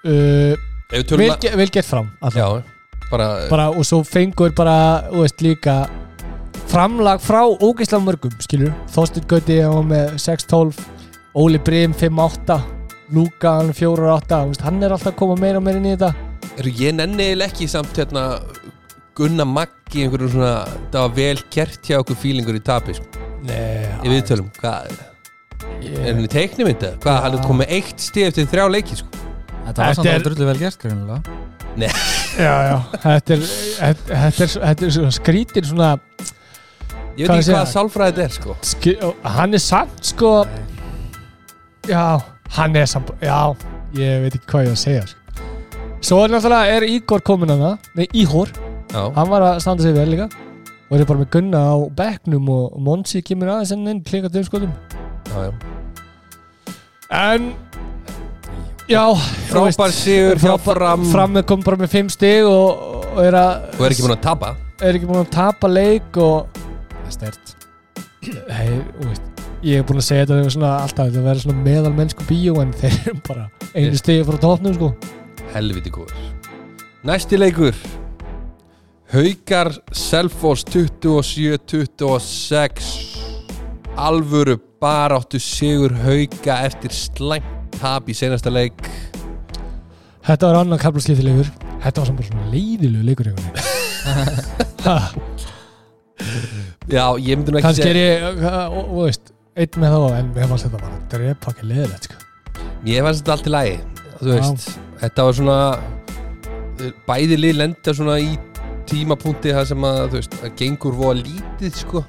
uh, ef við vel, tölum ge- vel gert fram alltaf. Já, bara, bara, og svo fengur bara þú veist líka framlag frá ógeðslega mörgum skilur, Þorstin Gauti hann var með 6-12 Óli Brim 5-8 Lúka hann 4-8 þú veist, hann er alltaf að koma meira og meira inn í þetta. Eru ég nenni eiginlega ekki samt hérna Gunna Maggi einhverjum svona það var vel kert hjá okkur fílingur í tapi sko. Nei, Í viðtölum, hvað er hann í teiknumynda? Hvað, hann er komið eitt stig eftir þrjá leiki sko. Þetta var Þetta samt alveg drullu vel gert já, þetta er þetta þetta er, þetta er svona Ég veit ekki segja? hvað sálfræðið þetta er sko. skri, og hann er samt sko já, hann er samt já, ég veit ekki hvað ég á að segja sko. svo er náttúrulega er Ígor komin að það, nei Íhor Já, hann var að standa sig vel líka. Og er bara með Gunna á bekknum og Monsi kemur aðeins enn inn klika döfskotum já, já. En já, þú veist, Frábær sigur hjá fram fram. Með kom bara með fimm stig og, og er, að, og er ekki búin að tapa? Er ekki búin að tapa leik og Það er stert. Hei, þú veist ég er búin að segja þetta þegar svona alltaf þetta verður svona meðal mennsku bíó en þeir eru bara einu Yes. stigi frá tóknum sko. Helviti góður. Næsti leikur Haukar Selfoss 27-26 Alvöru baráttu sigur Hauka eftir slæmt tap í senasta leik. Þetta var annan kapla slítilegur þetta var samt svona leiðilegu leikur Já, ég myndi nú ekki kannski er ég og, og veist einn með þá en við hefum þetta bara drepa ekki leiðilegt sko. Ég fannst þetta allt í lagi Þú veist, þetta var svona Bæði lið lenda svona í tímapunkti það sem að, þú veist, það gengur voða lítið, sko.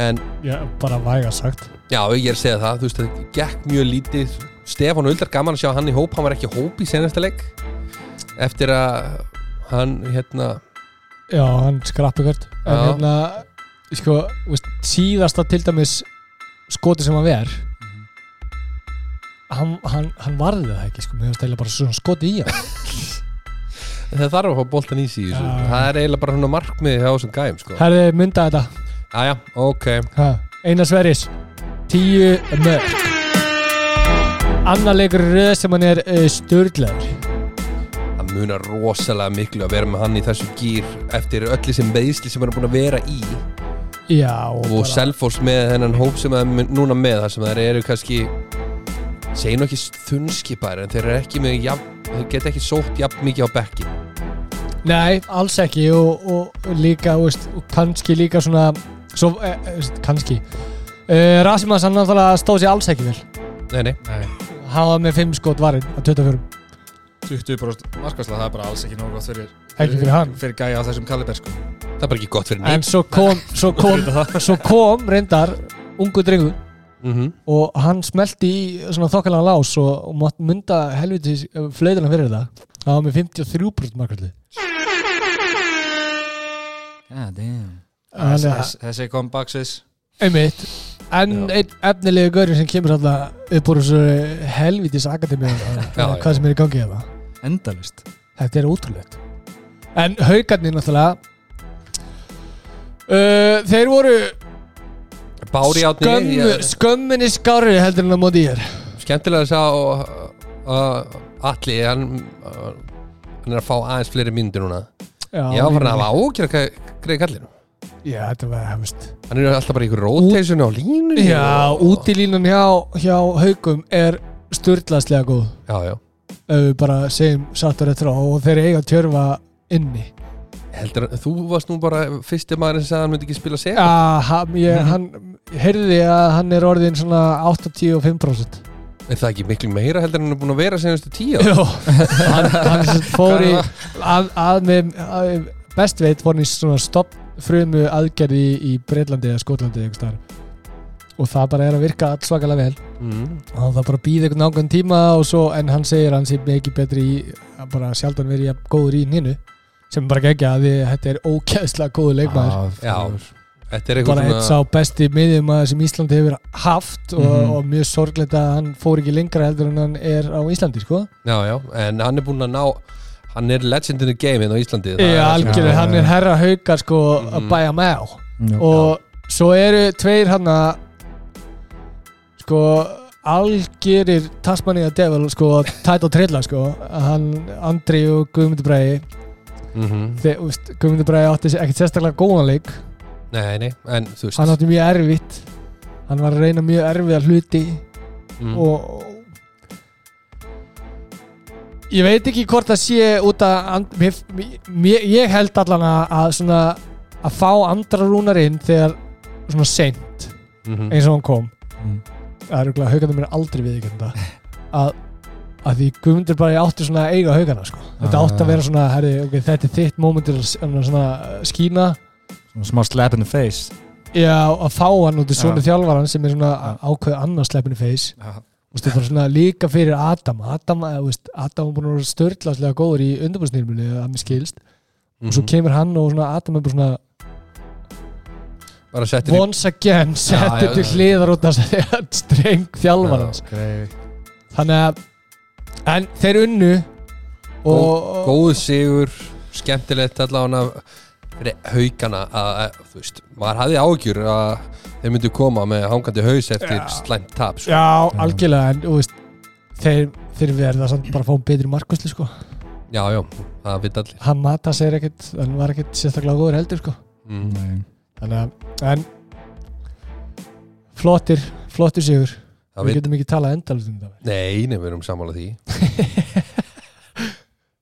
En já, bara væga sagt. Já, ég er að segja það, þú veist, það gekk mjög lítið. Stefán Uldar, gaman að sjá hann í hóp hann var ekki hóp í senasta leik. Eftir að hann, hérna já, hann skrappi hvert en Já. hérna, sko veist, síðasta til dæmis skoti sem hann ver hann, hann, hann varði það ekki sko, mér finnst eiginlega bara svona skoti í hann það þarf að fá boltan í sig. Já. það er eiginlega bara svona markmið hjá þessum gæm, sko. Herði, mynda þetta. Aja, ok, Ha, Einar Sverris Tíu mörg Annar leikur röð sem hann er uh, störðlegur það munar rosalega miklu að vera með hann í þessu gýr eftir öll þessi meðsli sem hann er búin að vera í. Já og, og Selfoss með þennan hóp sem það er núna með þar sem það eru kannski segi nú ekki þunnskipar en þeir eru ekki með jafn, þeir geta ekki sótt jafn mikið á bekki Nei, alls ekki og, og, og líka, veist, og kannski líka svona svo, eh, eh, kannski. Uh, Rasimas hann náttúrulega stóð sér alls ekki vel. Nei, nei, Hann var með 5 skot varinn á 24 20% markværsla, það er bara alls ekki nógu gott fyrir Ekki fyrir hann. fyrir gæja á þessum kaliber sko. það er bara ekki gott fyrir En neitt svo kom, svo kom, svo kom reyndar ungu drengur mm -hmm. og hann smelti í svona þokkalega lás og, og mátt mynda helvitis flöðina fyrir þetta það var með 53% markværsli God damn. Þessi- þessi comebacks einmitt. En einn efnilegu gaurinn sem kemur alltaf upp úr þessu helvitis akademi Já, hvað sem er í gangi hérna. Endalist þetta er ótrúlegt. En haugarnir náttúrulega uh, þeir voru Bári átni Skömmu, skömminni skári heldur en að móti ég er Skemmtilega að sjá uh, Alli hann, uh, hann er að fá aðeins fleiri myndir núna. Já, var hann að hafa ágjör greið kallinu Já, þetta var, veist. Hann er alltaf bara í rotation á línu Já, útilínan hjá, hjá haugum er störtlaðslega góð. Já, já. Bara segjum sattur eftir á og þeir eiga að tjörfa inni Heldur, að- þú varst nú bara fyrsti maður sem sagði að hann myndi ekki spila seg Já, hann, ég, hann heyrði að hann er orðin svona 85% Er það ekki miklu meira heldur en hann er búin að vera senastu tíu Jó, hann, hann fór í að, að með að, best veit fór hann í svona stopp frumu aðgerði í, Breitlandi eða Skotlandi einhvers staðar. og það bara er að virka allsvakalega vel. Mm. og hann það bara býði einhvern nákvæm tíma og svo, en hann segir hann sé mikið betri í að bara sjaldan verið jafn góður í nýnu sem bara gegja að því þetta er ókæðslega góður leikmaður Já, þetta er bara eitthvað eitt sá besti miðjum sem Íslandi hefur haft og, Mhm. og mjög sorglegt að hann fór ekki lengra heldur en hann er á Íslandi sko Já, já, en hann er búin að ná Hann er legend in the game inn á Íslandi það Já, algjörlega, hann er herra haukar sko að Mhm. bæja með á Já. og svo eru tveir hann að sko algjörir Tasmania Devil sko tætt og trilla sko hann Andri og Guðmundur Bræði Mhm. þegar, úst, Guðmundur Bræði átti ekkert sérstaklega góðan leik Nei, nei, en þú veist hann átti mjög erfitt hann var að reyna mjög erfiða hluti mm. og ég veit ekki hvort það sé út að and- mér, mér, ég held allan að, að svona að fá andra rúnar inn þegar svona seint Mhm. eins og hann kom Mm. það er auðvitað haugandi mér aldrei við ekki að, að því Guðmundur bara átti svona að eiga haugana sko. þetta Ah. átti að vera svona herri, okay, þetta er þitt momentur að s- svona skína Svona smá slap in the face já, að fá hann út í svona Já. þjálfaran sem er svona ákveð annars sleppinu feys Já. Þú veist, það var svona líka fyrir Adam Adam, eh, veist, Adam var búin að vera störtlaslega góður í undirbúrsnýrmunni að mér skilst og svo Mhm. kemur hann og svona Adam er bara svona Bara settir í once again settur já, til hliðar út af streng þjálfarans okay. þannig að en þeir unnu og Góð sigur, skemmtilegt allavega fyrir haugana að, að, þú veist, maður hafði ágjur að þeir myndu koma með hangandi haus eftir Já. slæmt tap sko. já, algjörlega en þú veist, þeir, þeir verða samt bara að fá betri markvæsli sko já, já, það veit allir hann mata sér ekkert, hann var ekkert sérstaklega góður heldur sko mm. Nei. þannig að, en flottir, flottir sigur við veit, getum ekki talað endalust um þetta. Nei, nei, við erum sammála því.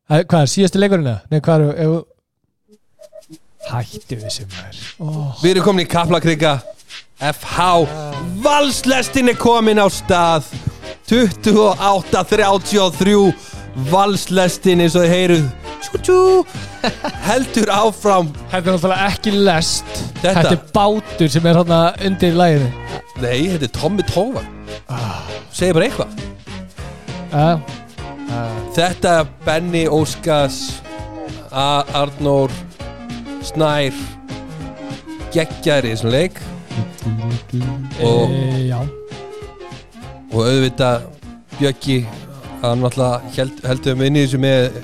Hvað er síðasti leikurinn eða? Nei, hvað er ef... Hættu þessu maður. Oh. Við erum komin í Kaplakrika FH Valslestin er komin á stað. 28-33 Valslestin eins og þið heyruð tjú, tjú, heldur áfram. Þetta er náttúrulega ekki lest. Þetta? Þetta er bátur sem er undir læginu Nei, þetta er Tommy Tófa Segir bara eitthvað. Uh, Þetta Benny Óskars A- Arnór Snær Geggjaður í þessum leik. Og, e, Já. og auðvitað Bjöggi Hann alltaf held, heldur um inn í þessu með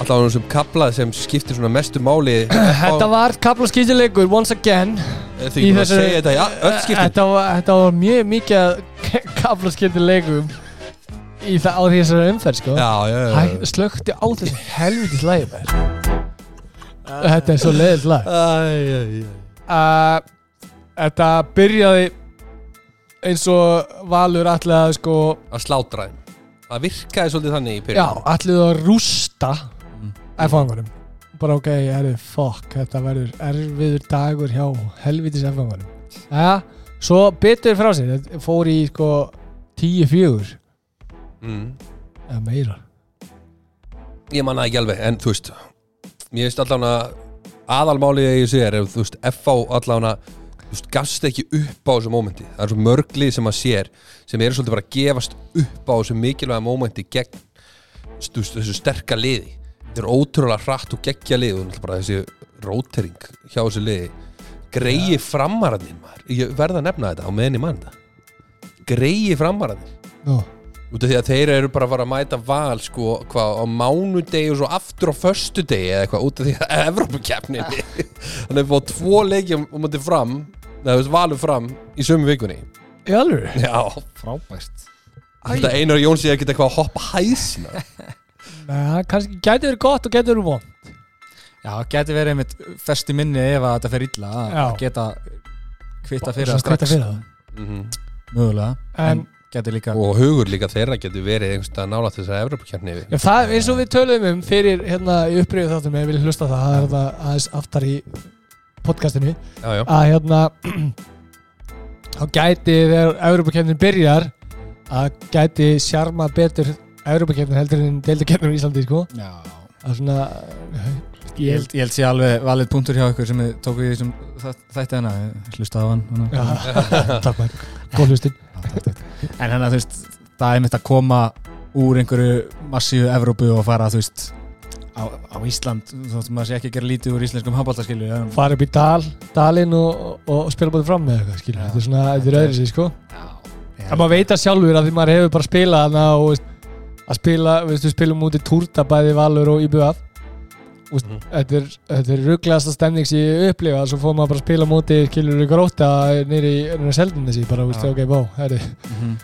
Alltaf hann sem kapla sem skiptir svona mestu máli. Þetta var kaplaskýtjuleikur once again. Þegar ég búin að segja þetta í öll skiptin. Þetta var, þetta var mjög mikið kaplaskýtjuleikum í það á þessari umferð sko. Já, já, já, Hæ, slökti á þessu helvitis lægi maður. Þetta er svo leiðilt lag. Æ, æ, æ. uh, Þetta byrjaði eins og Valur allir að sko Að slátra þeim. Það virkaði svolítið þannig í Já, byrjun allir að rústa F-fangunum Bara ok, herri, fuck Þetta verður erfiður dagur hjá helvitis F-fangunum Já, svo betur frá sig Þetta fór í sko 10-4 mm. eða meira. Ég manna ekki alveg, en þú veist Mér veist allan að aðalmálið að ég sé er þú veist, FH allan að þú veist, gafst ekki upp á þessu mómenti. Það er svo mörglið sem maður sér sem eru svolítið bara að gefast upp á þessu mikilvæga mómenti gegn þú veist, þessu sterka liði þetta er ótrúlega hratt og geggja lið og bara þessi rótering hjá þessu liði greiði framararnir maður, ég verða að nefna þetta á meðan ég mann greiði framararnir. Nú, út af því að þeir eru bara að fara að mæta val sko, hvað, á mánudegi og svo aftur á föstudegi eða eitthvað, út af því að Evrópukefninni þannig að fá tvo leiki um, um þetta fram Það valur fram í sömu vikunni. Í alveg Já. Frábært. Þetta Einar Jóns ég ekkert eitthvað að hoppa hæðsina Nei, kannski gæti verið gott og gæti verið von Já, geti verið einmitt fest í minni ef að þetta fer illa að að geta kvitta fyrir kvitta strax. Mhm. mögulega en, En líka Og hugur líka þeirra getur verið einhverstað nála til þess að Evropakjarni Já, það, eins og við töluðum um fyrir hérna í upprýðu þáttum ég vil hlusta á það, það er þetta aðeins aftar í podcastinu. Já, já. Að hérna þá gæti þegar Europakefnin byrjar að gæti sjarma betur Europakefnin heldur en deildakefnin í Íslandi sko. Já. Að svona Ég held, ég held sé alveg valið punktur hjá ykkur sem við tókum í þessum þæ- þætti hana hlustaði á hann. Já, takk maður, góð hlustin. Já, takk, takk. En hennar, þú veist, það er mitt að koma úr einhverju massíu Evrópu og fara, þú veist á, á Ísland, þú veist, maður sé ekki að gera lítið úr íslenskum handbóltaskilju en... fara upp í dal, dalinn og, og, spila bótið fram með eitthvað skilur, Já. þetta er svona, þetta er öðru sig sko. Já, Það maður veit að sjálfur að því maður hefur bara spilað og veist, að spila, við spilum út í túrta bæði Valur og IBF veist, Mhm. þetta er, þetta er rugglegasta stemning sem ég upplifa, svo fór maður bara að spila múti skilur ykkur óta nýri í seldinni síðan, bara, Já. ok, bá, herri Mhm.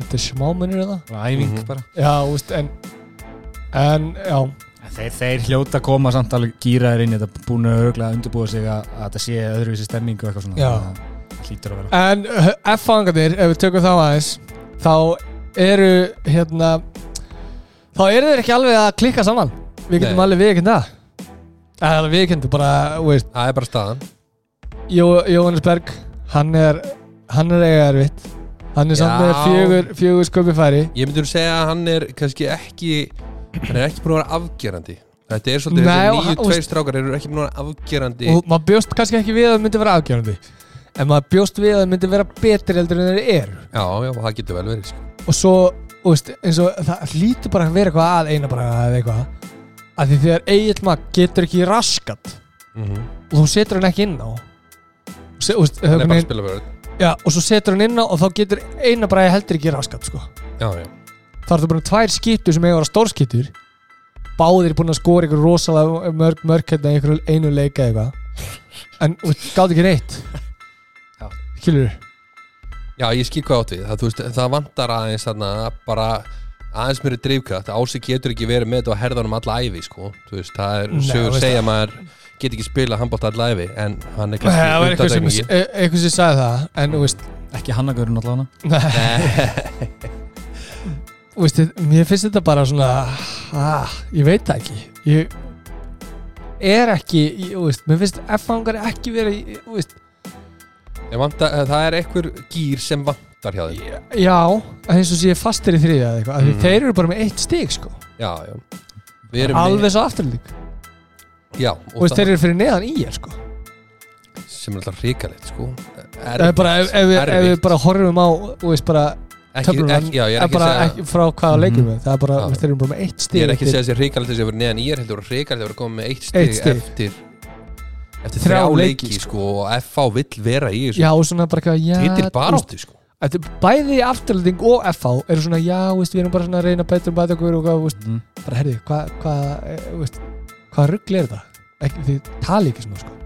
þetta er smámunir eða Bara æfing Mhm. bara já, veist, en en, já, Þeir, þeir hljóta að koma samt alveg gýraðir inn í þetta búin að örgulega undirbúa sig að, að þetta sé öðruvísi stemming og eitthvað svona Já. Það hlýtur að vera en uh, F-fangarnir, ef við tökum þá aðeins þá eru hérna þá eru þeir ekki alveg að klikka saman. Við getum Nei. alveg viðkend það. Eða viðkendu bara, veist. Það er bara staðan. Jó, Jóhannes Berg hann er, hann er eiga erfitt. Hann er samt Já. með fjögur, fjögur sköpi færi. Ég myndur segja að hann er kannski ekki Hann er ekki búin að vera afgerandi. Þetta er svolítið Nei, þessi og nýju hann- tveir strákar eru ekki búin að vera afgerandi. Og maður bjóst kannski ekki við að það myndi vera afgjörandi en maður bjóst við að það myndi vera betri heldur en þeir eru Já, já, það getur vel verið sko. og svo, þú veist, eins og það hlýtur bara að vera eitthvað að eina bara eða eitthvað að því þegar Egil Magg getur ekki raskat mm og þú setur hann ekki inn á og se- veist, Hann er bara að spila verið já, og svo setur hann inn á og þá getur eina bara heldur ekki raskat sko. Já, já þá er það bara tvær skýttur sem eiga að vera stórskýttur báðir búin að skora ykkur rosalega mörg, mörg hérna í einu leika eitthvað en gátt ekki neitt Já. Skilur Já, ég skil hvað átt við. Það, veist, það vantar aðeins þarna bara aðeins mér er drifkraft. Ási getur ekki verið með þetta á herðanum alla æfi sko. Veist, það er sögur segja að maður get ekki spila handbótt alla æfi en hann er það var kannski eitthvað e- eitthvað sem sagði það en þú veist, Ekki hannagörun allavega? Nei, þú veist mér finnst þetta bara svona ah, ég veit það ekki. Ég er ekki ég, veist, mér finnst F-fangar ekki verið ég- þú veist, Vanta, það er einhver gýr sem vantar hjá þeim já, eins og sé fastir í þriðja eða eitthvað, Mhm. þeir eru bara með eitt stig sko, Já, já. Alveg svo afturlík Já, og og veist, þeir eru fyrir neðan í er sko. Sem er alltaf ríkalegt sko. Ef, bara, ef, ef, við, ef við bara horfum á þú veist bara ekki, töfluna ekki, Já, ég er en ekki að bara segja ekki, frá hvaða leikum við. Það er bara, Já. þeir eru bara með eitt stig Ég er ekki að segja þessi ríkalegt þessi vera neðan ég er heldur ríkalegt að vera komið með eitt stig. eftir eftir Þrjá leiki, leiki sko og FH vill vera í þessu já, og svona bara eitthvað, já veist, baráttu sko er bæði afturlending og FH eru svona, já, veist, við erum bara svona að reyna betur um bæta okkur og hvað, veist, mm. bara herði, hvað, hvað, eh, veist, hvað ruggli er þetta? Ekki, þið tali ekki svona, sko.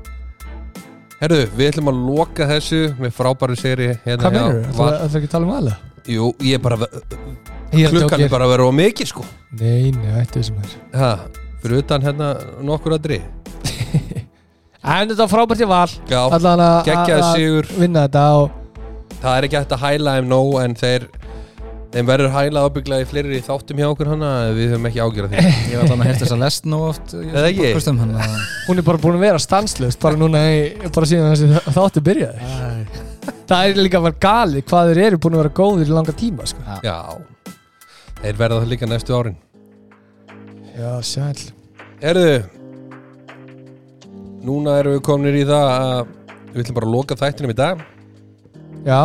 Herðu, við ætlum að loka þessu með frábæru seri hérna Hvað hjá meinur þú? Val- Það er ekki að tala um aðlega? Jú, ég er bara Ég klukkan er bara að vera á mikið sko Nei, nei, ættu þessum þess. ha, fyrir utan hérna nokkur að drið En þetta var frábært ég val, Já, allan að geggjaði að sigur vinna þetta og Það er ekki hægt að hæla þeim nóg en þeir þeim verður hælað ábygglega í fleiri þáttum hjá okkur hana við höfum ekki ágjörð því Ég var allan að hérta þess að lest nú oft í Eða ekki? podcastum, þannig að- hún er bara búin að vera stanslust bara núna, í, bara síðan þessi þáttu byrjaði. Það er líka bara galið hvað þeir eru búin að vera góðir í langa tíma, sko. Já, þeir verða það líka næstu árin Já, sæl. Herðu Núna erum við kominir í það að við ætlum bara að loka þættinum í dag. Já,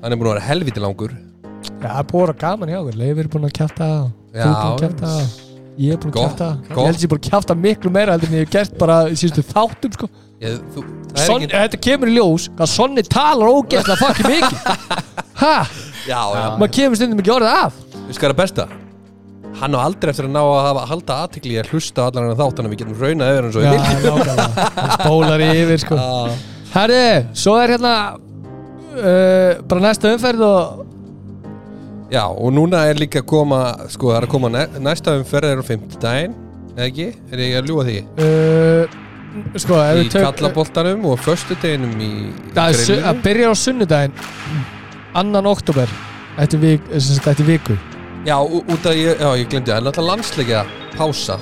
Hann er búin að vera helviti langur. Já, það er búin að vera gaman hjá okkur. Leifur er búin að kjæfta Þú er búin að kjæfta Ég er búin að Gott, kjæfta gott. Ég held að ég er búin að kjæfta miklu meira heldur en ég hef gert bara í síðustu þáttum sko. ég, þú, Það er Son, ekki Þetta kemur í ljós að Sonni talar ógeðslega fucking mikið. Ha? Já, já, Maður kemur stundum ekki orðið að. Við skal að besta Hann á aldrei eftir að ná að hafa, halda aðtekli að hlusta á allan hann þátt Þannig að við getum raunað yfir hann svo viljum nákvæmlega Hann spólar yfir sko. Já. Herri, svo er hérna uh, bara næsta umferð og Já, og núna er líka að koma sko, það er að koma næ, næsta umferð er á fimmtudaginn, eða ekki? Er ég að ljúa því? uh, sko, ef Í tök- kallaboltanum og föstudeginum í Það er su- grillinu að byrja á sunnudaginn annan oktober eftir, vik, eftir viku Já, út af, ég, já, ég glemdi það, er náttúrulega landsleikja pása?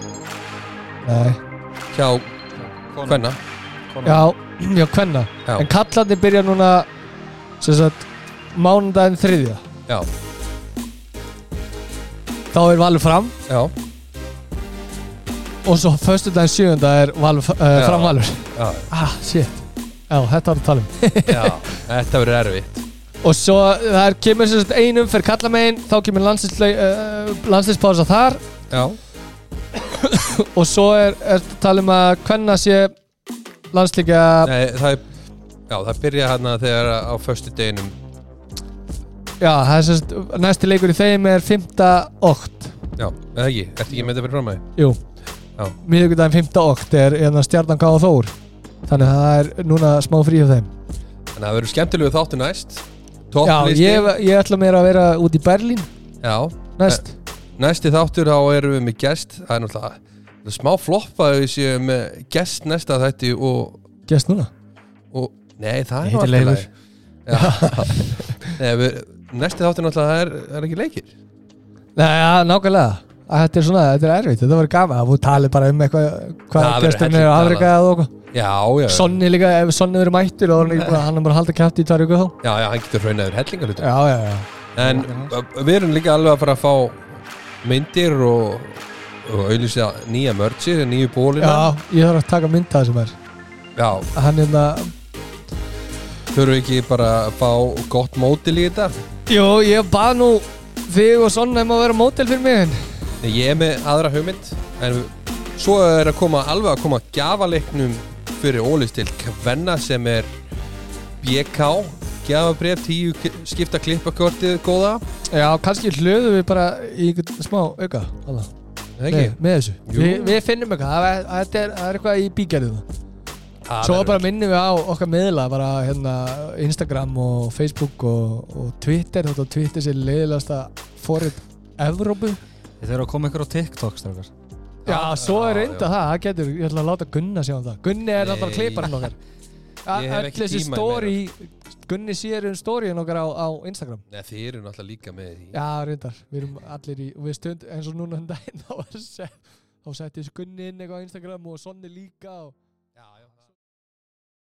Nei. hjá hvenna Já, já, hvenna. En kallandi byrja núna sem sagt mánudaginn þriðja. Já, þá er valur fram. Já, og svo föstudaginn sjöunda er valur, uh, Já. fram valur. Já, Ah, shit. Já, þetta var að tala um já Þetta verður erfitt Og svo það kemur einum fyrir kallamegin þá kemur landsliðsle- uh, þar. Já, og svo er, er tala um að hvenna sé landsleika Nei, það er Já, það byrja hérna þegar á föstudeginum. Já, það er sagt næsti leikur í þeim er 5. okt. Já, eða ekki, ertu ekki með þetta fyrir fram að Jú, Já. miðvikudaginn 5. okt er hérna stjarnan K og Þór. Þannig að það er núna smá frí af þeim. Þannig að það verður skemmtilegu þáttu næst Já, Topplisti ég, ég ætla mér að vera út í Berlín. Já, næst. Næsti þáttur þá erum við með gest. Það er náttúrulega það smá floppa ef við séum með gest næsta þætti og, Gest núna? og Nei, það er Ég heiti í Leifur. Já. Nei, við, Næsti þáttur náttúrulega það er, er ekki leikir. Nei, ja, nákvæmlega að Þetta er svona, þetta er erfitt, þetta verður gaman. Að þú talið bara um eitthvað hvað Það gesturinn er að Afrika eða okkur Já, já, Sonni líka, ef Sonni verður mættur og hann er bara- hann er bara að halda kæft í tvær viku þá. Já, já, hann getur hraunaður hellingar hlutum Já, já, já. En við erum líka alveg að fara að fá myndir og, og auðvitað nýja mörgsi, nýju bólina Já, ég þarf að taka mynd að þessum er. Já, Hann er það þurfum við ekki bara að fá gott mótil í þetta? Jú, ég bað nú þig og Sonni um að vera mótel fyrir mig Ég er með aðra hugmynd En svo er að koma alveg að koma gjafaleiknum fyrir ólist til Kvenna sem er BK Gjafabref, tíu skipta klippakortið góða Já, kannski hlöðum við bara í einhvern smá auka. Eða ekki? Með, þessu. Vi, Við finnum eitthvað, það er, er, eitthvað í bígerðinu Svo bara minnum við á okkar miðla bara hérna Instagram og Facebook og, og Twitter Þetta Twitter sé leiðilegasta forrið Evrópu Þið þurfa að koma ykkur á TikTok strákar. Já, svo er reynda það, það getur, ég ætla að láta Gunna sjá um það. Gunni er náttúrulega klipparinn okkar. Ég hef Öll ekki þessi tíma story Gunni sér um storyinn okkar á, á Instagram. Nei, þið eru náttúrulega líka með því Já, reyndar, við erum allir í við stund, eins og núna um daginn þá var sett þá setti þessi Gunni inn eitthvað á Instagram og Sonni líka og